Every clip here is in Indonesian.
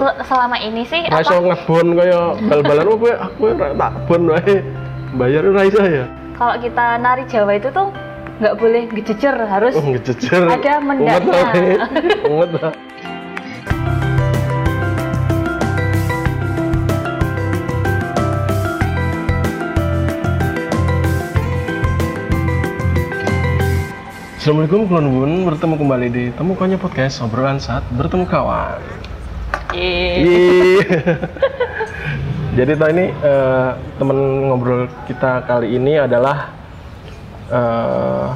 se- selama ini sih apa ngebon kaya bal-balan kowe aku ora tak bon wae. Bayar ora iso ya. kalau kita nari Jawa itu tuh nggak boleh ngejejer harus Oh, ngejejer. Ada mendaknya. Unget wae. Assalamualaikum kawan bun bertemu kembali di Temu Konya Podcast obrolan saat bertemu kawan. Yeay. Ih. Jadi toh ini eh, temen ngobrol kita kali ini adalah eh,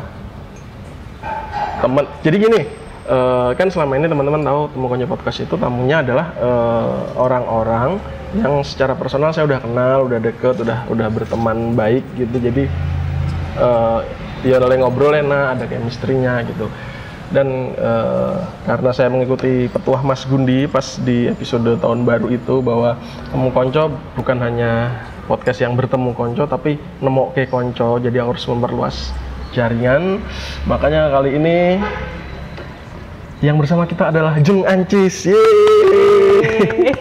temen. Jadi gini, eh, kan selama ini teman-teman tahu Temu Podcast itu tamunya adalah orang-orang yang secara personal saya udah kenal, udah deket, udah udah berteman baik gitu. Jadi eh ya oleh ngobrol enak, ada chemistry-nya gitu. Dan eh, karena saya mengikuti petuah Mas Gundi pas di episode tahun baru itu bahwa temu konco bukan hanya podcast yang bertemu konco tapi nemu ke konco jadi harus memperluas jaringan. Makanya kali ini yang bersama kita adalah Jeng Ancis. Yeay.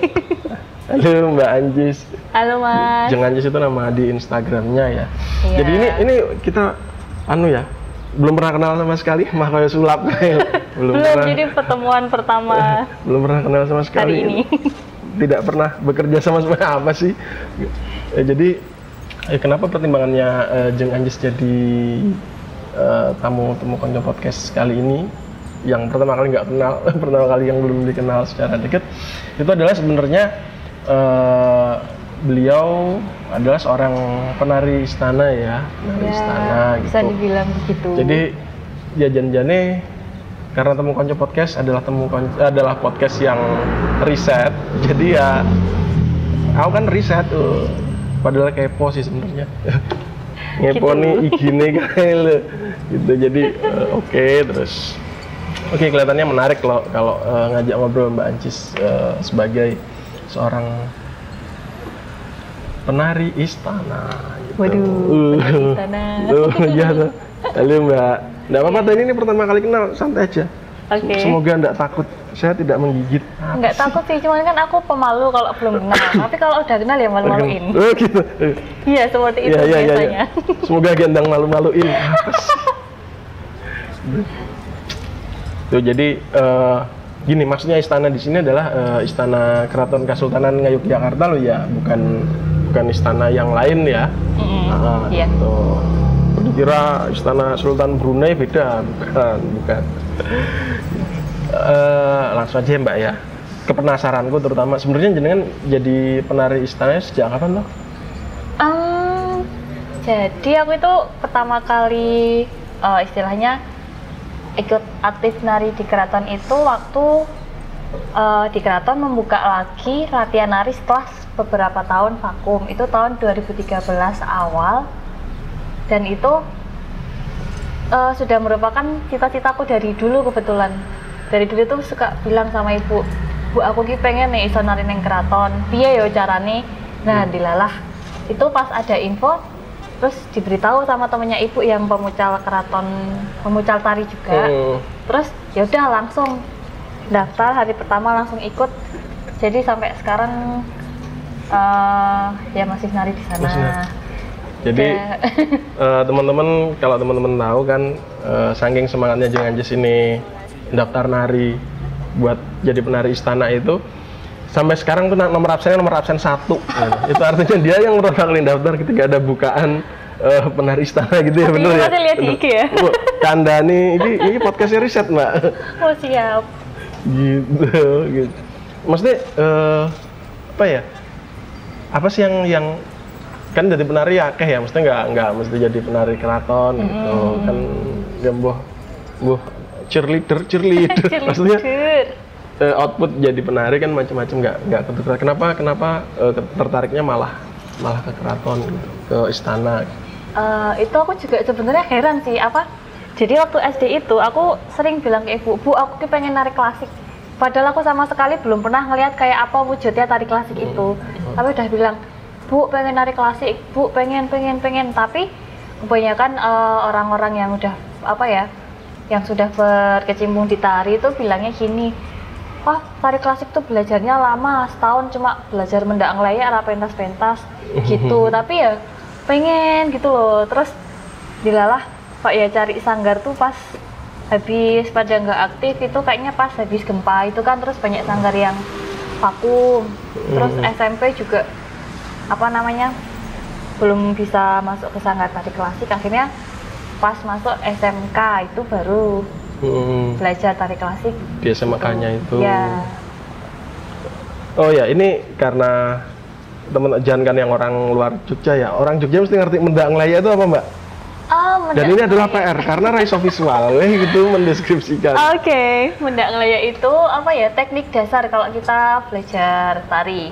Halo Mbak Ancis. Halo mas. Jeng Ancis itu nama di Instagramnya ya. Iya. Jadi ini ini kita anu ya belum pernah kenal sama sekali mah kayak sulap. Kayak belum, Belum pernah. jadi pertemuan pertama belum pernah kenal sama sekali. hari ini. tidak pernah bekerja sama sama apa sih? Eh, jadi eh, kenapa pertimbangannya eh, Jeng Anjis jadi eh, tamu temu konco podcast kali ini? Yang pertama kali nggak kenal pertama kali yang belum dikenal secara dekat itu adalah sebenarnya eh, beliau adalah seorang penari istana ya penari istana Ya, bisa gitu dibilang begitu. jadi ya jan-jane karena temu konco podcast adalah temu konco, adalah podcast yang riset. Jadi ya aku kan riset tuh. Padahal kepo sih sebenarnya. Ngepo Gitu. nih IG-nya kayak. Gitu jadi eh, oke terus Oke kelihatannya menarik loh kalau eh, ngajak ngobrol Mbak Ancis eh, sebagai seorang penari istana. Gitu. Waduh, Uh. penari istana. Tuh, iya tuh. Halo Mbak. Nggak apa-apa, tadi ini pertama kali kenal, santai aja. Oke. Semoga nggak takut. Saya tidak menggigit. Nggak takut sih, cuman kan aku pemalu kalau belum kenal. Tapi kalau udah kenal ya malu-maluin. Oh gitu. Iya seperti itu Iya, iya, iya, biasanya. iya. Semoga gendang malu-maluin. Tuh, jadi eh, gini maksudnya istana di sini adalah eh, istana Keraton Kasultanan Ngayogyakarta loh ya, bukan bukan istana yang lain ya. Mm-mm, Ah, Iya. gitu. Dikira istana Sultan Brunei beda, bukan, bukan. Eh, langsung aja ya, Mbak ya. Kepenasaranku terutama sebenarnya jenengan jadi penari istana sejak kapan loh? Em, jadi aku itu pertama kali eh, istilahnya ikut aktif nari di keraton itu waktu eh, di keraton membuka lagi latihan nari setelah beberapa tahun vakum. Itu tahun 2013 awal. Dan itu eh, sudah merupakan cita-citaku dari dulu kebetulan. Dari dulu tuh suka bilang sama ibu bu aku ki pengen nih iso nari neng keraton. Piye yo carane? Nah dilalah. Itu pas ada info terus diberitahu sama temennya ibu yang pemucal keraton pemucal tari juga. Hmm. terus ya udah langsung daftar. Hari pertama langsung ikut. Jadi sampai sekarang eh, ya masih nari di sana. Masih nari. Jadi eh, teman-teman kalau teman-teman tahu kan eh, saking semangatnya Jeng Anjes ini daftar nari buat jadi penari istana itu sampai sekarang tuh nomor absennya nomor absen satu. Nah, itu artinya dia yang pertama kali daftar ketika ada bukaan eh, penari istana gitu ya Tapi bener ya? lihat di Bener. IG ya? Bu, Kandani ini ini podcastnya riset mbak. Oh siap. Gitu gitu. Maksudnya eh, apa ya apa sih yang yang kan jadi penari ya ya maksudnya nggak nggak mesti jadi penari keraton gitu. Kan ya boh boh cheerleader cheerleader. Maksudnya Cheerleader. eh, output jadi penari kan macam-macam nggak nggak ketukar kenapa kenapa eh, tertariknya malah malah ke keraton gitu, ke istana? Eh, itu aku juga sebenarnya heran sih apa jadi waktu SD itu aku sering bilang ke ibu bu aku pengen nari klasik padahal aku sama sekali belum pernah ngelihat kayak apa wujudnya tari klasik itu. Tapi udah bilang bu pengen nari klasik. Bu pengen pengen pengen. Tapi kebanyakan eh, orang-orang yang udah apa ya yang sudah berkecimpung di tari itu bilangnya gini wah tari klasik tuh belajarnya lama setahun cuma belajar mendak ngelayak ala pentas-pentas. Gitu. Tapi ya pengen gitu loh. Terus dilalah pak ya cari sanggar tuh pas habis pada nggak aktif itu kayaknya pas habis gempa itu kan terus banyak sanggar yang vakum terus Hmm. SMP juga apa namanya belum bisa masuk ke sanggar tari klasik akhirnya pas masuk SMK itu baru Hmm, belajar tari klasik di SMK-nya itu. ya Oh ya, ini karena teman jangan kan yang orang luar Jogja ya. Orang Jogja mesti ngerti mendak ngelaya itu apa, Mbak? Ah Dan ini adalah. PR karena Rise of Visual gitu mendeskripsikan. Oke, mendak ngelaya itu apa ya teknik dasar kalau kita belajar tari.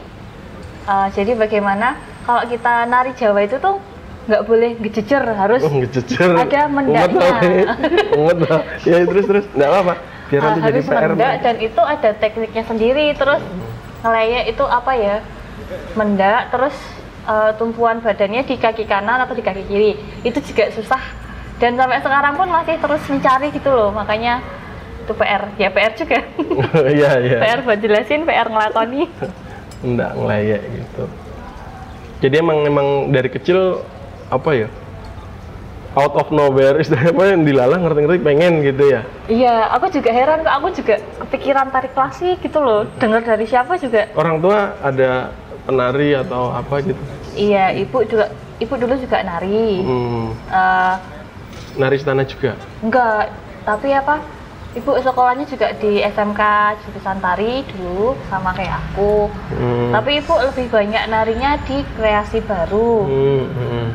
Eh, jadi bagaimana kalau kita nari Jawa itu tuh nggak boleh ngejejer harus Oh, ngejejer. Ada mendaknya. Umat. Ya terus terus enggak apa-apa. Biar eh, nanti jadi harus PR. mendak dan itu ada tekniknya sendiri. Terus ngelaya itu apa ya? Mendak terus eh, tumpuan badannya di kaki kanan atau di kaki kiri. Itu juga susah. Dan sampai sekarang pun masih terus mencari gitu loh. Makanya itu PR. Ya PR juga. Iya, iya. PR buat jelasin, PR ngelakoni. Enggak ngelayek gitu. Jadi emang emang dari kecil apa ya? Out of nowhere istilahnya apa yang dilalah ngerti-ngerti pengen gitu ya. Iya, aku juga heran kok. Aku juga kepikiran tari klasik gitu loh. Dengar dari siapa juga. Orang tua ada penari atau apa gitu. Iya, ibu juga. Ibu dulu juga nari. Hmm, Eh, nari istana juga. enggak, tapi apa? Ibu sekolahnya juga di SMK jurusan tari dulu sama kayak aku. Hmm. Tapi ibu lebih banyak narinya di kreasi baru. Hmm, hmm.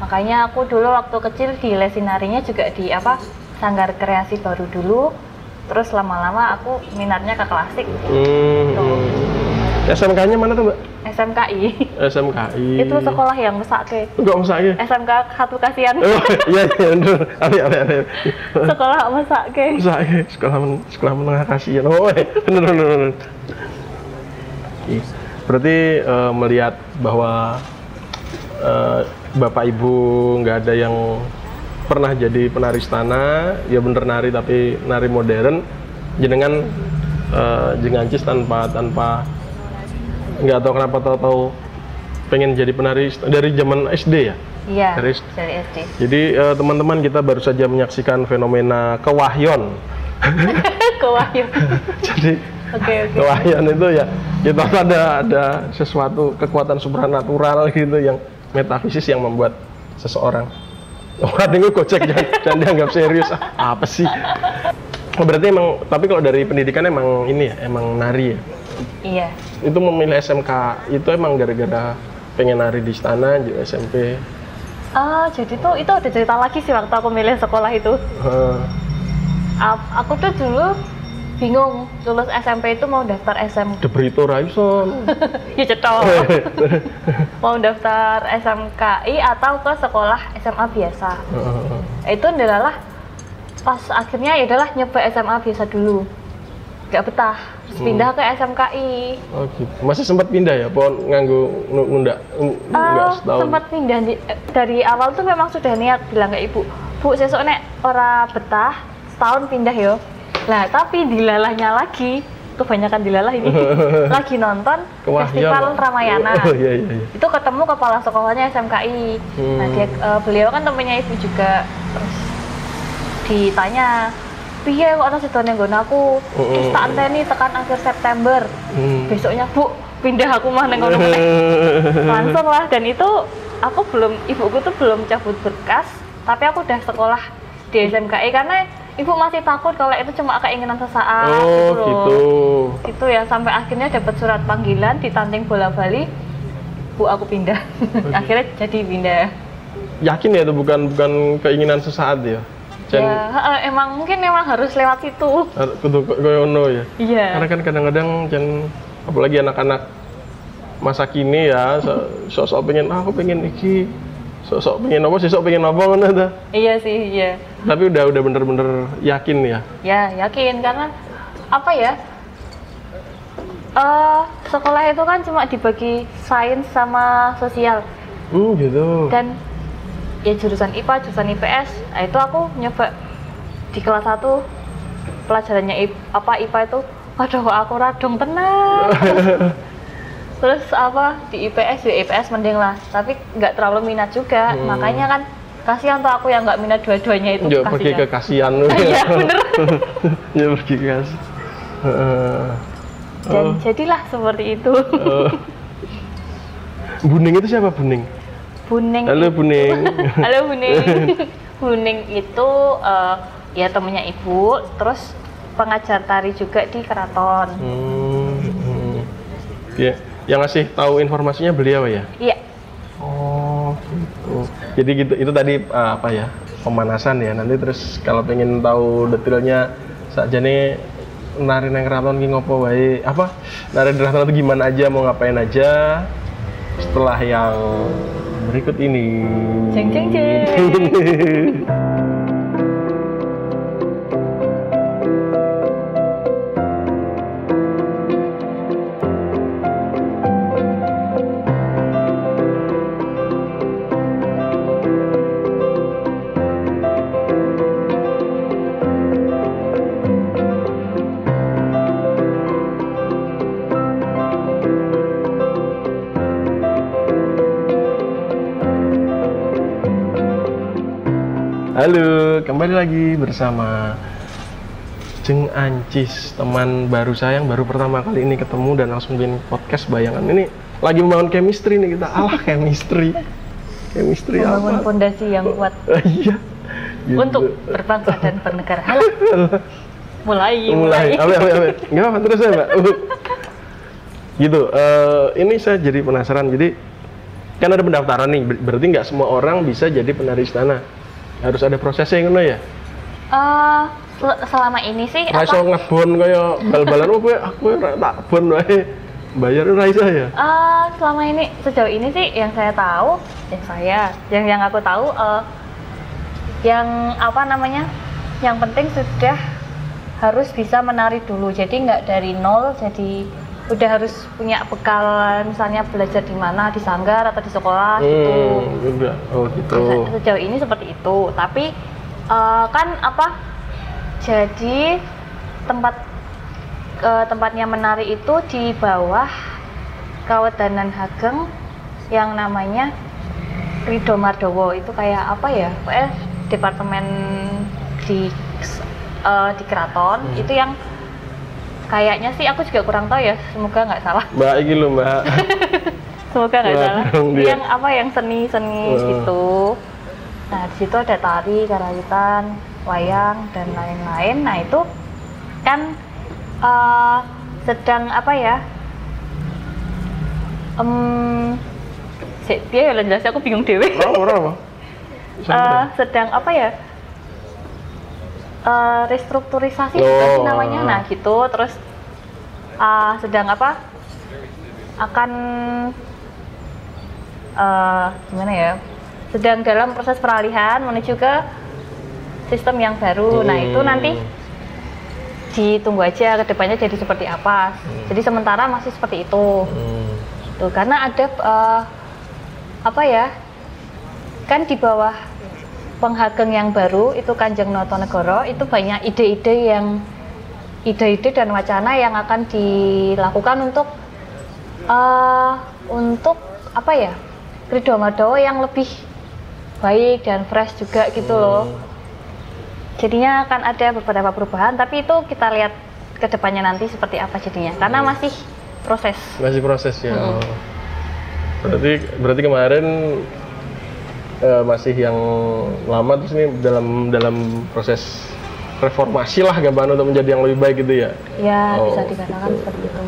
Makanya aku dulu waktu kecil di lesin narinya juga di apa? Sanggar kreasi baru dulu. Terus lama-lama aku minatnya ke klasik. Hmm, Tuh. SMK-nya mana tuh, Mbak? SMKI. SMKI. itu sekolah yang mesake Enggak ya. SMK Satu Kasihan Oh, iya, iya, bener. Ale, ale, ale. sekolah mesake ya, sekolah men sekolah menengah kasihan. Oh, eh, bener, bener, bener. Berarti eh, melihat bahwa eh, Bapak Ibu nggak ada yang pernah jadi penari istana, ya bener nari tapi nari modern, jenengan eh, jengancis tanpa tanpa nggak tahu kenapa tahu-tahu pengen jadi penari dari zaman SD ya. iya Dari- dari SD Jadi eh, teman-teman kita baru saja menyaksikan fenomena kewahyon. kewahyu Jadi oke oke. kewahyon itu ya kita ada ada sesuatu kekuatan supranatural gitu yang metafisis yang membuat seseorang. Oh ada gue gocek jangan, jangan dianggap serius. Apa sih? Oh, berarti emang tapi kalau dari pendidikan emang ini ya emang nari ya iya. Itu memilih SMK itu emang gara-gara pengen nari di istana di SMP ah jadi tuh itu ada cerita lagi sih waktu aku milih sekolah itu. A- aku tuh dulu bingung lulus SMP itu mau daftar SM The Brito Raison ya cetok mau daftar SMKI atau ke sekolah SMA biasa. Itu adalah pas akhirnya ya adalah nyoba SMA biasa dulu. Nggak betah Hmm. pindah ke SMKI Oh gitu. Masih sempat pindah ya, pohon nganggu nu- nunda enggak setahun. sempat pindah di- dari awal tuh memang sudah niat bilang ke ibu bu sesuk nek ora betah setahun pindah yo nah tapi dilalahnya lagi kebanyakan dilalah ini lagi nonton Kewahyan. festival Ramayana Oh iya iya iya. itu ketemu kepala sekolahnya SMKI nah Hmm. dia eh, beliau kan temennya ibu juga terus ditanya piye kok ana sedone nggon aku Mm-mm. wis tak anteni tekan akhir September Hmm. besoknya bu pindah aku mah neng kono meneh." langsung lah dan itu aku belum ibuku tuh belum cabut berkas tapi aku udah sekolah di SMKI karena ibu masih takut kalau itu cuma keinginan sesaat oh loh. gitu. itu ya sampai akhirnya dapat surat panggilan ditanting bola bali bu aku pindah akhirnya jadi pindah Yakin ya itu bukan bukan keinginan sesaat ya. Jan ya heeh, emang mungkin emang harus lewat situ kudu koyo ono ya. iya Karena kan kadang-kadang jan apalagi anak-anak masa kini ya so- sok-sok pengen ah, aku pengen iki sok-sok pengen apa sih sok pengen apa ngono ta. iya sih iya Tapi udah udah bener-bener yakin ya. Ya, yakin karena apa ya? eh sekolah itu kan cuma dibagi sains sama sosial Hmm gitu. dan ya jurusan IPA, jurusan IPS. Nah, itu aku nyoba di kelas 1 pelajarannya I- apa IPA itu waduh aku radung tenang terus apa di IPS di IPS mending lah tapi nggak terlalu minat juga Hmm. makanya kan kasihan tuh aku yang nggak minat dua-duanya itu Ya pergi ke kasihan. Iya, bener. ya pergi ke kasihan. Heeh. dan Oh. jadilah seperti itu Oh. Buning itu siapa Buning? Buning Halo Buning. halo Buning Buning itu eh, ya temennya ibu terus pengajar tari juga di keraton Hmm, hmm. Ya, yang ngasih tahu informasinya beliau ya? iya Oh, gitu. Jadi gitu itu tadi uh, apa ya? Pemanasan ya. Nanti terus kalau pengen tahu detailnya saja nih nari nang keraton ki ngopo wae apa nari di keraton itu gimana aja mau ngapain aja setelah yang berikut ini Jeng, jeng, jeng. Halo, kembali lagi bersama Jeng Ancis, teman baru saya yang baru pertama kali ini ketemu dan langsung bikin podcast bayangan. Ini lagi membangun chemistry nih kita. Alah, chemistry. Chemistry membangun apa? fondasi yang kuat iya. Gitu. untuk berbangsa dan bernegara Halah. mulai mulai. Awe, awe, awe. Enggak apa terus ya, Mbak. gitu. eh, ini saya jadi penasaran. Jadi kan ada pendaftaran nih. Ber- Berarti nggak semua orang bisa jadi penari istana. Harus ada prosesnya ngono ya. Sel- selama ini sih Ra iso ngebon kaya bal-balan oh kowe aku ora tak bon wae. Bayar ora iso ya. Eh, selama ini sejauh ini sih yang saya tahu yang saya yang yang aku tahu eh, yang apa namanya yang penting sudah harus bisa menari dulu jadi nggak dari nol jadi udah harus punya bekal misalnya belajar di mana di sanggar atau di sekolah gitu Hmm, udah. Oh gitu. Se- sejauh ini seperti itu tapi eh, kan apa jadi tempat eh, tempatnya menari itu di bawah Kawedanan Hageng yang namanya Rido Mardowo itu kayak apa ya pokoknya departemen di eh, di keraton Hmm. itu yang kayaknya sih aku juga kurang tahu ya semoga nggak salah Mbak iki lho, Mbak. semoga nggak salah dia. yang apa yang seni-seni Wah. gitu nah di situ ada tari karawitan wayang dan lain-lain nah itu kan eh, sedang apa ya sik piye ya jelas aku bingung dewe ora apa? Eh, sedang apa ya Eh, restrukturisasi juga sih Oh. namanya nah gitu terus eh, sedang apa akan eh, gimana ya sedang dalam proses peralihan menuju ke sistem yang baru nah itu Hmm. nanti ditunggu aja ke depannya jadi seperti apa jadi sementara masih seperti itu Hmm. Tuh, karena ada eh, apa ya? Kan di bawah penghageng yang baru itu Kanjeng Notonegoro itu banyak ide-ide yang ide-ide dan wacana yang akan dilakukan untuk eh, untuk apa ya? Ridho Madowo yang lebih baik dan fresh juga gitu loh. Jadinya akan ada beberapa perubahan, tapi itu kita lihat ke depannya nanti seperti apa jadinya. Karena masih proses. Masih proses ya. Oh. Berarti berarti kemarin eh, masih yang lama terus ini dalam dalam proses reformasi lah gampang untuk menjadi yang lebih baik gitu ya. Ya, Oh, bisa dikatakan seperti itu.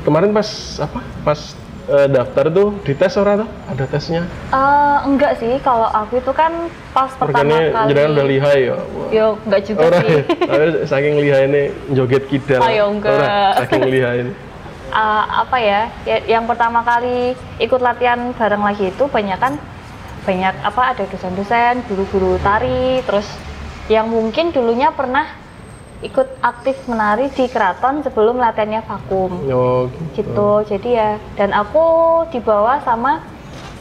Kemarin pas apa? Pas eh, daftar tuh dites ora tuh? Ada tesnya. Eh, enggak sih, kalau aku itu kan pas pertama Organnya kali. jenengan udah lihai ya. Yo, enggak juga Ora sih. ya. Tapi saking lihai ini joget kidal. Ayo, enggak. Ora, saking lihai ini. Eh, apa ya, ya, yang pertama kali ikut latihan bareng lagi itu banyak kan banyak apa ada dosen-dosen, guru-guru tari, terus yang mungkin dulunya pernah ikut aktif menari di keraton sebelum latihannya vakum. Oh, gitu jadi ya dan aku dibawa sama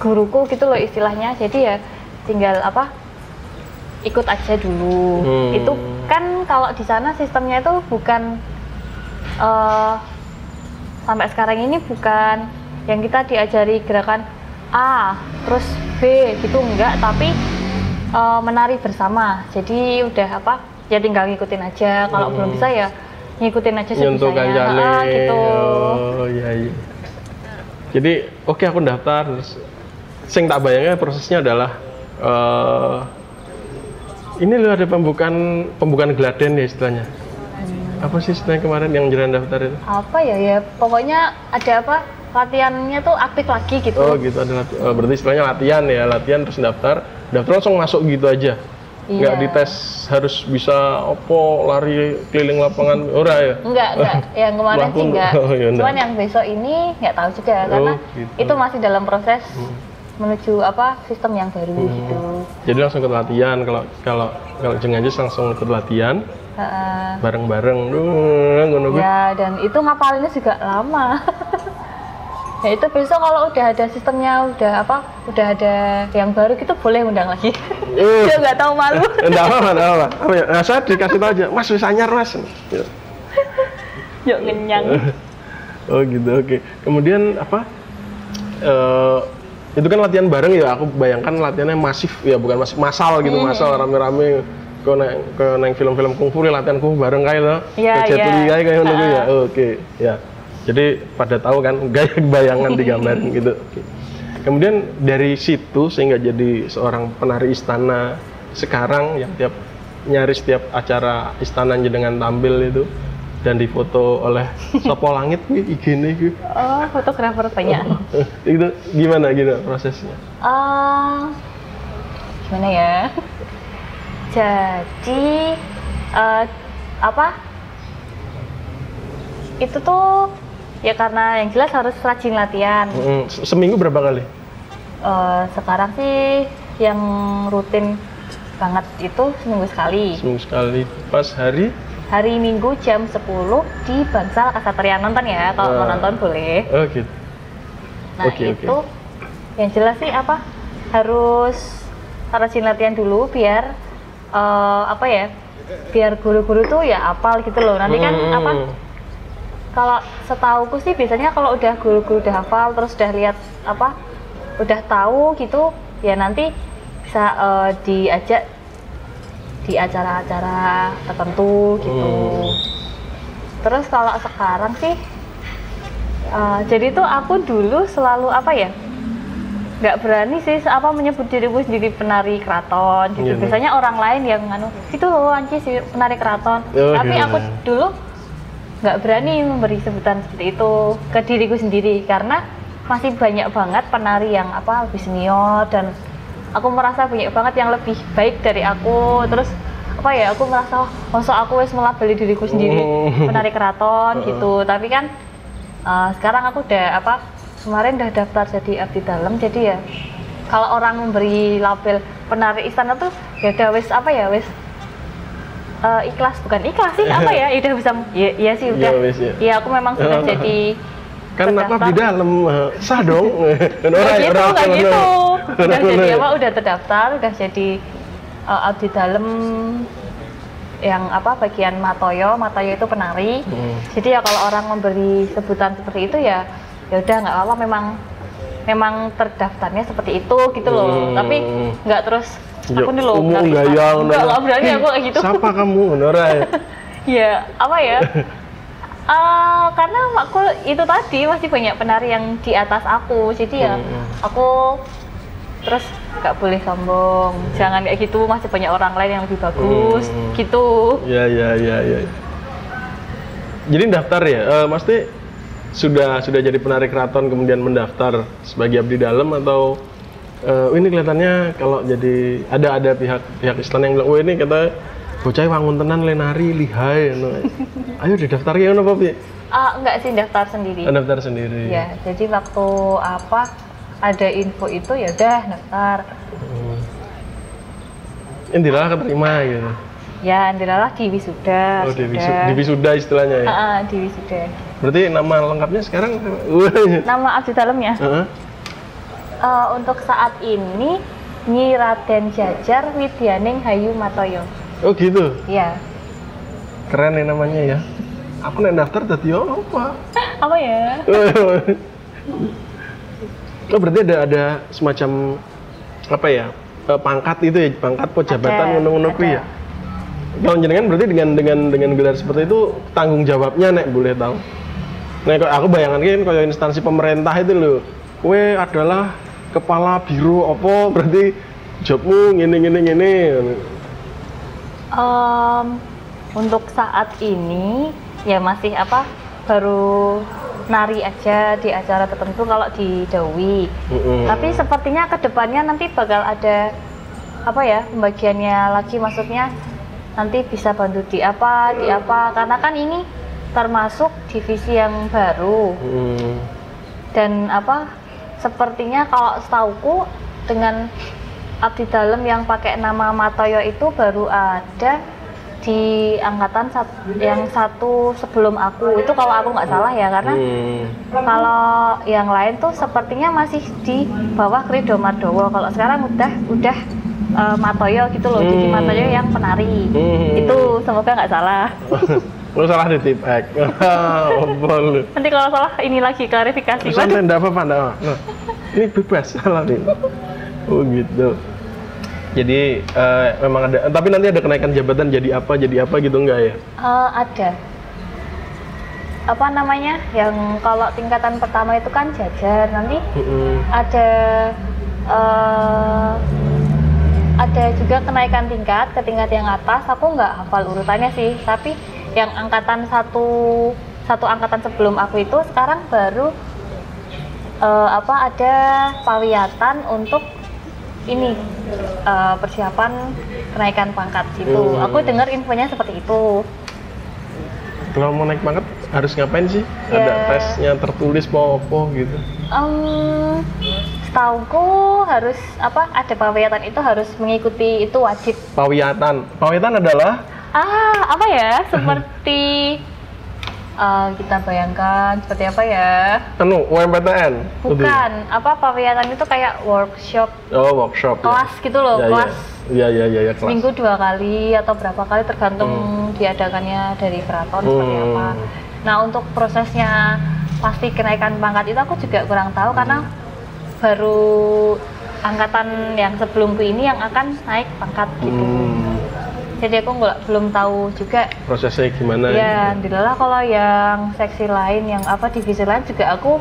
guruku gitu loh istilahnya jadi ya tinggal apa ikut aja dulu Hmm. itu kan kalau di sana sistemnya itu bukan eh, sampai sekarang ini bukan yang kita diajari gerakan A terus B gitu enggak tapi eh, menari bersama. Jadi udah apa ya tinggal ngikutin aja. Kalau Hmm. belum bisa ya ngikutin aja sebisanya kancane Ah, gitu. Oh iya iya. Jadi oke aku daftar. Terus sing tak bayangnya prosesnya adalah eh ini loh ada pembukaan pembukaan geladen ya istilahnya. Apa sih istilahnya kemarin yang jalan daftar itu? Apa ya ya pokoknya ada apa latihannya tuh aktif lagi gitu oh gitu ada lati- oh, berarti istilahnya latihan ya latihan terus daftar daftar langsung masuk gitu aja nggak Iya. dites harus bisa opo lari keliling lapangan ora ya Enggak, enggak. Yang kemarin sih enggak. oh, ya enggak. Cuman yang besok ini enggak tahu juga karena gitu. itu masih dalam proses menuju apa sistem yang baru Hmm. gitu. jadi langsung ikut latihan kalau kalau kalau jeng aja langsung ikut latihan bareng-bareng kuwi. ya dan itu ngapalinnya juga lama. ya itu besok kalau udah ada sistemnya udah apa udah ada yang baru gitu boleh undang lagi. Eh, Dia nggak tahu malu. enggak apa enggak apa apa ya nah, saya dikasih tahu aja mas bisa anyar mas Ya. Yuk ngenyang. oh gitu oke kemudian apa Eh, itu kan latihan bareng ya aku bayangkan latihannya masif ya bukan masif masal gitu masal rame-rame ke neng ke neng film-film kungfu ya, latihan kungfu bareng kayak lo Iya, ke Jet iya. Li kayak kayak ngono kuwi ya oke ya jadi pada tahu kan gaya bayangan digambarin gitu Oke. kemudian dari situ sehingga jadi seorang penari istana sekarang yang tiap nyaris setiap acara istana dengan tampil itu dan difoto oleh Sopo Langit nih IG-nya gitu. Oh, fotografer banyak. itu gimana gimana prosesnya? Eh, gimana ya? Jadi eh, apa? Itu tuh ya karena yang jelas harus rajin latihan. Mm, se- Seminggu berapa kali? Eh, sekarang sih yang rutin banget itu seminggu sekali. Seminggu sekali. Pas hari? Hari Minggu jam 10 di Bangsal Kasatria nonton ya. Kalau mau Ah. nonton boleh. Oh gitu. Nah Oke, oke. itu yang jelas sih apa harus rajin latihan dulu biar eh, apa ya biar guru-guru tuh ya apal gitu loh nanti kan Hmm. apa kalau setauku sih biasanya kalau udah guru-guru udah hafal terus udah lihat apa udah tahu gitu ya nanti bisa eh, diajak di acara-acara tertentu gitu Hmm. terus kalau sekarang sih eh, jadi tuh aku dulu selalu apa ya nggak berani sih apa menyebut diriku sendiri penari keraton gitu Iya, biasanya orang lain yang nganu itu loh Anci si penari keraton Oh, tapi iya. aku dulu nggak berani memberi sebutan seperti itu ke diriku sendiri karena masih banyak banget penari yang apa lebih senior dan aku merasa banyak banget yang lebih baik dari aku. Terus apa ya aku merasa "Oh, masa aku wes melabeli diriku sendiri? Hmm. penari keraton gitu. Tapi kan eh, sekarang aku udah apa kemarin udah daftar jadi abdi dalam. Jadi ya kalau orang memberi label penari istana tuh ya udah wes apa ya wes eh, ikhlas bukan ikhlas sih apa ya udah bisa ya, ya sih udah Ya, ya. ya aku memang sudah jadi Kan terdaftar. di dalam eh, sah dong. Orang- gitu, orang nggak gitu. Udah jadi apa? Udah terdaftar, udah jadi uh, abdi dalam yang apa bagian Matoyo. Matoyo itu penari. Hmm. Jadi ya kalau orang memberi sebutan seperti itu ya ya udah nggak apa-apa memang memang terdaftarnya seperti itu gitu loh. Hmm. Tapi nggak terus aku nih loh umum penari gaya Islam. ngono. nggak nggak berani Eh, aku kayak gitu. Siapa kamu? Nora ya. apa ya? Eh, karena aku itu tadi masih banyak penari yang di atas aku, jadi ya Hmm. aku terus nggak boleh sombong, jangan kayak gitu masih banyak orang lain yang lebih bagus, Hmm. gitu. Ya ya ya ya. Jadi daftar ya, Eh Masti sudah sudah jadi penari keraton kemudian mendaftar sebagai abdi dalam atau eh, ini kelihatannya kalau jadi ada ada pihak pihak istana yang bilang, oh ini kata bocah wangun tenan lenari lihai, no. ayo didaftar ya apa Pi? Ah, nggak sih daftar sendiri. Oh, daftar sendiri. Ya, jadi waktu apa ada info itu ya udah daftar. Hmm. Intilah keterima gitu. Ya, Andilalah di wisuda. Oh, di sudah. di wisuda istilahnya ya. Di wisuda. Berarti nama lengkapnya sekarang Wah. Nama abdi dalamnya Heeh. Eh, untuk saat ini Nyi Raden Jajar Widyaning Hayu Matoyo. Oh gitu. Ya, Keren ya namanya ya. aku nek daftar tadi apa Apa ya? oh berarti ada ada semacam apa ya eh, pangkat itu ya pangkat po jabatan ngono-ngono ya kalau jenengan berarti dengan dengan dengan gelar seperti itu tanggung jawabnya nek boleh tahu Nah, aku bayangkan kan kayak instansi pemerintah itu loh. Kue adalah kepala biro apa berarti jobmu ngene ngene ngene. Em, untuk saat ini ya masih apa baru nari aja di acara tertentu kalau di Dewi. Mm-mm. Tapi sepertinya ke depannya nanti bakal ada apa ya pembagiannya lagi maksudnya nanti bisa bantu di apa di apa karena kan ini termasuk divisi yang baru Mm. dan apa sepertinya kalau setauku dengan abdi dalam yang pakai nama Matoyo itu baru ada di angkatan sat- yang satu sebelum aku itu kalau aku nggak salah ya karena Mm. kalau yang lain tuh sepertinya masih di bawah Krido Mardowo kalau sekarang udah udah eh, Matoyo gitu loh jadi Hmm. Matoyo yang penari Hmm. itu semoga nggak salah Lu salah di tip ek. Lu? nanti kalau salah ini lagi klarifikasi. Santai enggak apa-apa enggak apa. Nah, ini bebas salah nih. Oh gitu. Jadi eh, memang ada tapi nanti ada kenaikan jabatan jadi apa jadi apa gitu enggak ya? Eh, ada apa namanya yang kalau tingkatan pertama itu kan jajar nanti Mm-mm. ada eh, ada juga kenaikan tingkat ke tingkat yang atas aku nggak hafal urutannya sih tapi yang angkatan satu satu angkatan sebelum aku itu sekarang baru eh, apa ada pawiatan untuk ini eh, persiapan kenaikan pangkat gitu Hmm. aku dengar infonya seperti itu Kalau mau naik pangkat harus ngapain sih? Ya. Ada tesnya tertulis mau apa gitu. Em, setauku harus apa ada pawiatan itu harus mengikuti itu wajib Pawiatan. Pawiatan adalah ah apa ya seperti eh, kita bayangkan seperti apa ya anu UMPTN. bukan apa pawiatan itu kayak workshop Oh, workshop. ya. kelas gitu loh Ya, ya. kelas Iya, iya, iya, ya, kelas. seminggu dua kali atau berapa kali tergantung diadakannya dari keraton seperti Hmm. apa nah untuk prosesnya pasti kenaikan pangkat itu aku juga kurang tahu karena baru angkatan yang sebelumku ini yang akan naik pangkat gitu Hmm, jadi aku nggak belum tahu juga prosesnya gimana? ya dilalah kalau yang seksi lain yang apa divisi lain juga aku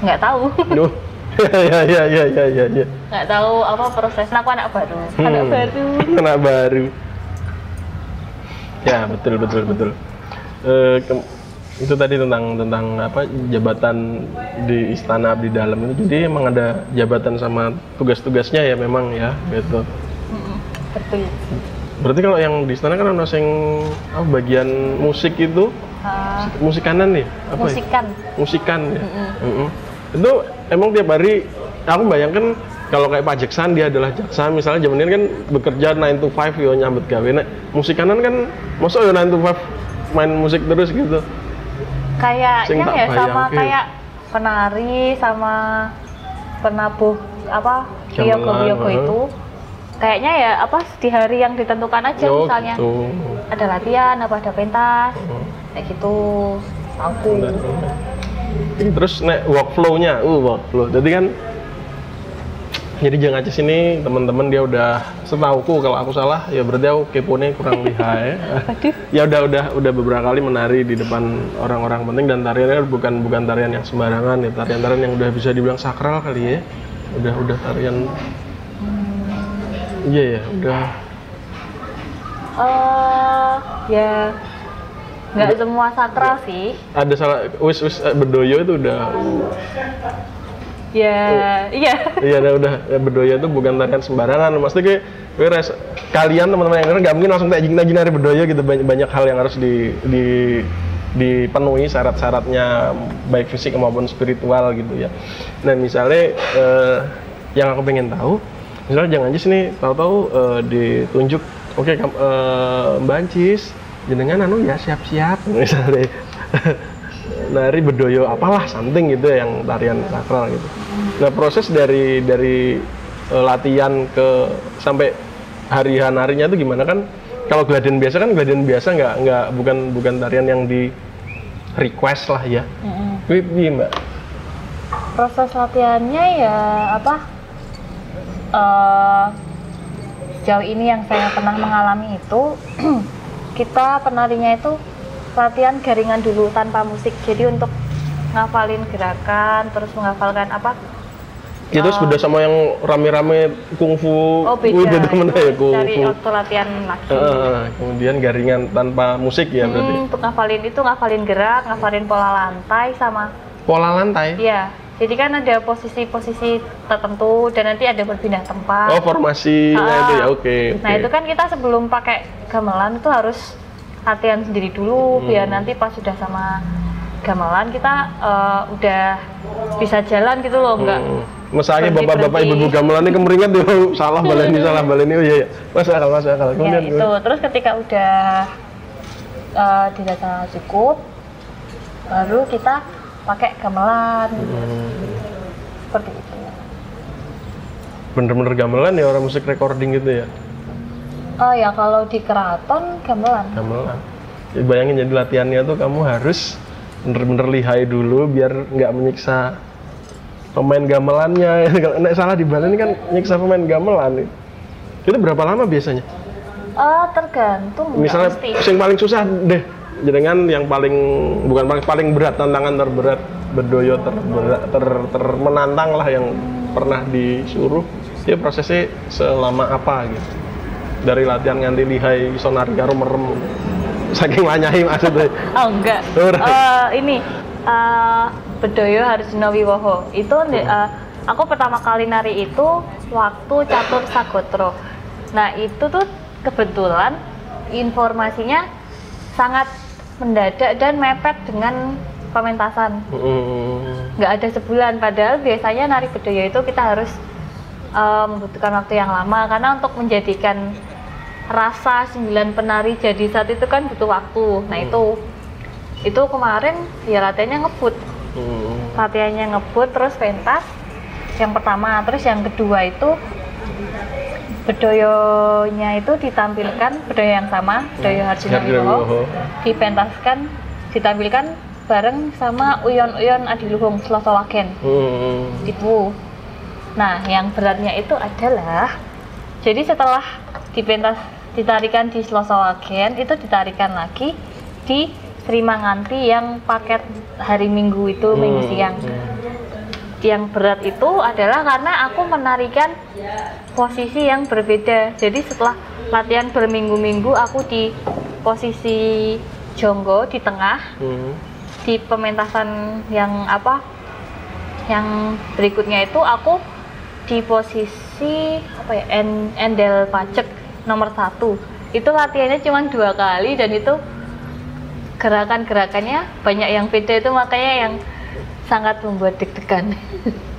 nggak tahu Duh. ya, ya, ya, ya, ya, ya. nggak tahu apa prosesnya aku anak baru anak Hmm. baru Anak baru. Ya, betul, betul, betul. Ke- itu tadi tentang tentang apa jabatan di istana abdi dalam itu jadi emang ada jabatan sama tugas-tugasnya ya memang ya gitu betul berarti kalau yang di istana kan ada yang apa, bagian musik itu? Ah, musikanan nih apa ya? musikan. Musikan ya? Mm-mm. Mm-mm. itu emang tiap hari aku bayangkan kalau kayak Pak Jaksan dia adalah jaksa. Misalnya zaman ini kan bekerja 9 to 5 yo nyambut gawe. Nah musikanan kan masa yo 9 to 5 main musik terus gitu? Kayaknya ya sama kayak penari sama penabuh apa Gamelan, yoga-yoga heeh. itu kayaknya ya apa di hari yang ditentukan aja Yo, misalnya. gitu. ada latihan apa ada pentas Mm. kayak gitu aku. Terus nek workflow-nya uh workflow. Jadi kan jadi jangan aja sini teman-teman dia udah setauku kalau aku salah ya berarti aku keponya kurang lihai. Ya udah udah udah beberapa kali menari di depan orang-orang penting dan tariannya bukan bukan tarian yang sembarangan ya tarian-tarian yang udah bisa dibilang sakral kali ya. Udah udah tarian iya ya udah eh ya nggak semua sakral sih. Ada salah wis wis eh, berdoyo itu udah. Ya iya. Iya, udah, udah ya, berdoya itu bukan tarian sembarangan. Maksudnya kayak res- kalian teman-teman yang denger nggak mungkin langsung kayak jing nari berdoya gitu. Banyak, banyak hal yang harus di, di dipenuhi syarat-syaratnya baik fisik maupun spiritual gitu ya. Nah misalnya eh, yang aku pengen tahu, misalnya jangan aja nih tahu-tahu eh, ditunjuk, oke kam- eh, Mbak Ancis, jenengan anu ya siap-siap misalnya. nari bedoyo apalah something gitu ya, yang tarian sakral gitu. Nah proses dari dari eh, latihan ke sampai hari harinya itu gimana kan? Kalau gladian biasa kan gladian biasa nggak nggak bukan bukan tarian yang di request lah ya. Mm-mm. Kuwi piye, Mbak? proses latihannya ya apa eh sejauh ini yang saya pernah mengalami itu kita penarinya itu latihan garingan dulu tanpa musik jadi untuk ngafalin gerakan terus menghafalkan apa terus Oh. beda sama yang rame-rame kungfu. oh beda, mana ya itu cari kungfu. waktu latihan lagi Heeh, kemudian garingan tanpa musik ya berarti. Hmm, untuk ngafalin itu ngafalin gerak ngafalin pola lantai sama Pola lantai. Iya, jadi kan ada posisi-posisi tertentu dan nanti ada berpindah tempat. Oh, formasinya Ah. itu ya, oke. Nah oke. itu kan kita sebelum pakai gamelan itu harus latihan sendiri dulu Hmm. biar nanti pas sudah sama gamelan kita eh, udah bisa jalan gitu loh, enggak Hmm. Misalnya bapak-bapak ibu-ibu gamelan ini kemeringat ya salah baleni salah baleni oh iya iya masuk akal masuk akal ya kemudian itu. Terus ketika udah dirasa cukup, baru kita pakai gamelan Hmm. seperti itu. bener-bener gamelan ya orang musik recording gitu ya Oh ya kalau di keraton gamelan. gamelan ya, bayangin jadi latihannya tuh kamu harus bener-bener lihai dulu biar nggak menyiksa pemain gamelannya kalau salah di baleni kan nyiksa pemain gamelan itu berapa lama biasanya Oh tergantung. misalnya yang paling susah deh jenengan yang paling bukan paling paling berat tantangan terberat bedoyo terberat ter, ter- menantang lah yang pernah disuruh dia prosesnya selama apa gitu dari latihan nganti lihai sonar karo merem saking lanyahi maksudnya Oh enggak. Eh, ini eh Bedoyo Harjuna Wiwoho. Itu eh, aku pertama kali nari itu waktu catur sagotro. Nah itu tuh kebetulan informasinya sangat mendadak dan mepet dengan pementasan. Mm, Nggak ada sebulan. Padahal biasanya nari Bedoyo itu kita harus eh, membutuhkan waktu yang lama karena untuk menjadikan rasa sembilan penari jadi saat itu kan butuh waktu. Nah Hmm. itu itu kemarin ya latihannya ngebut, mm, latihannya ngebut terus pentas yang pertama, terus yang kedua itu bedoyonya itu ditampilkan bedoyo yang sama, bedoyo Harjuna Wiwoho. dipentaskan, ditampilkan bareng sama Uyon-Uyon Adiluhung Slosowagen mm, tipu. Nah, yang beratnya itu adalah jadi setelah dipentas ditarikan di Slosowagen itu ditarikan lagi di Sri Manganti yang paket hari Minggu itu Minggu mm, siang. mm. Yang berat itu adalah karena aku menarikan posisi yang berbeda. Jadi setelah latihan berminggu-minggu aku di posisi jonggo di tengah mm. di pementasan yang apa yang berikutnya itu aku di posisi apa ya en, endel pacek nomor satu itu latihannya cuma dua kali dan itu gerakan-gerakannya banyak yang beda itu makanya yang sangat membuat deg-degan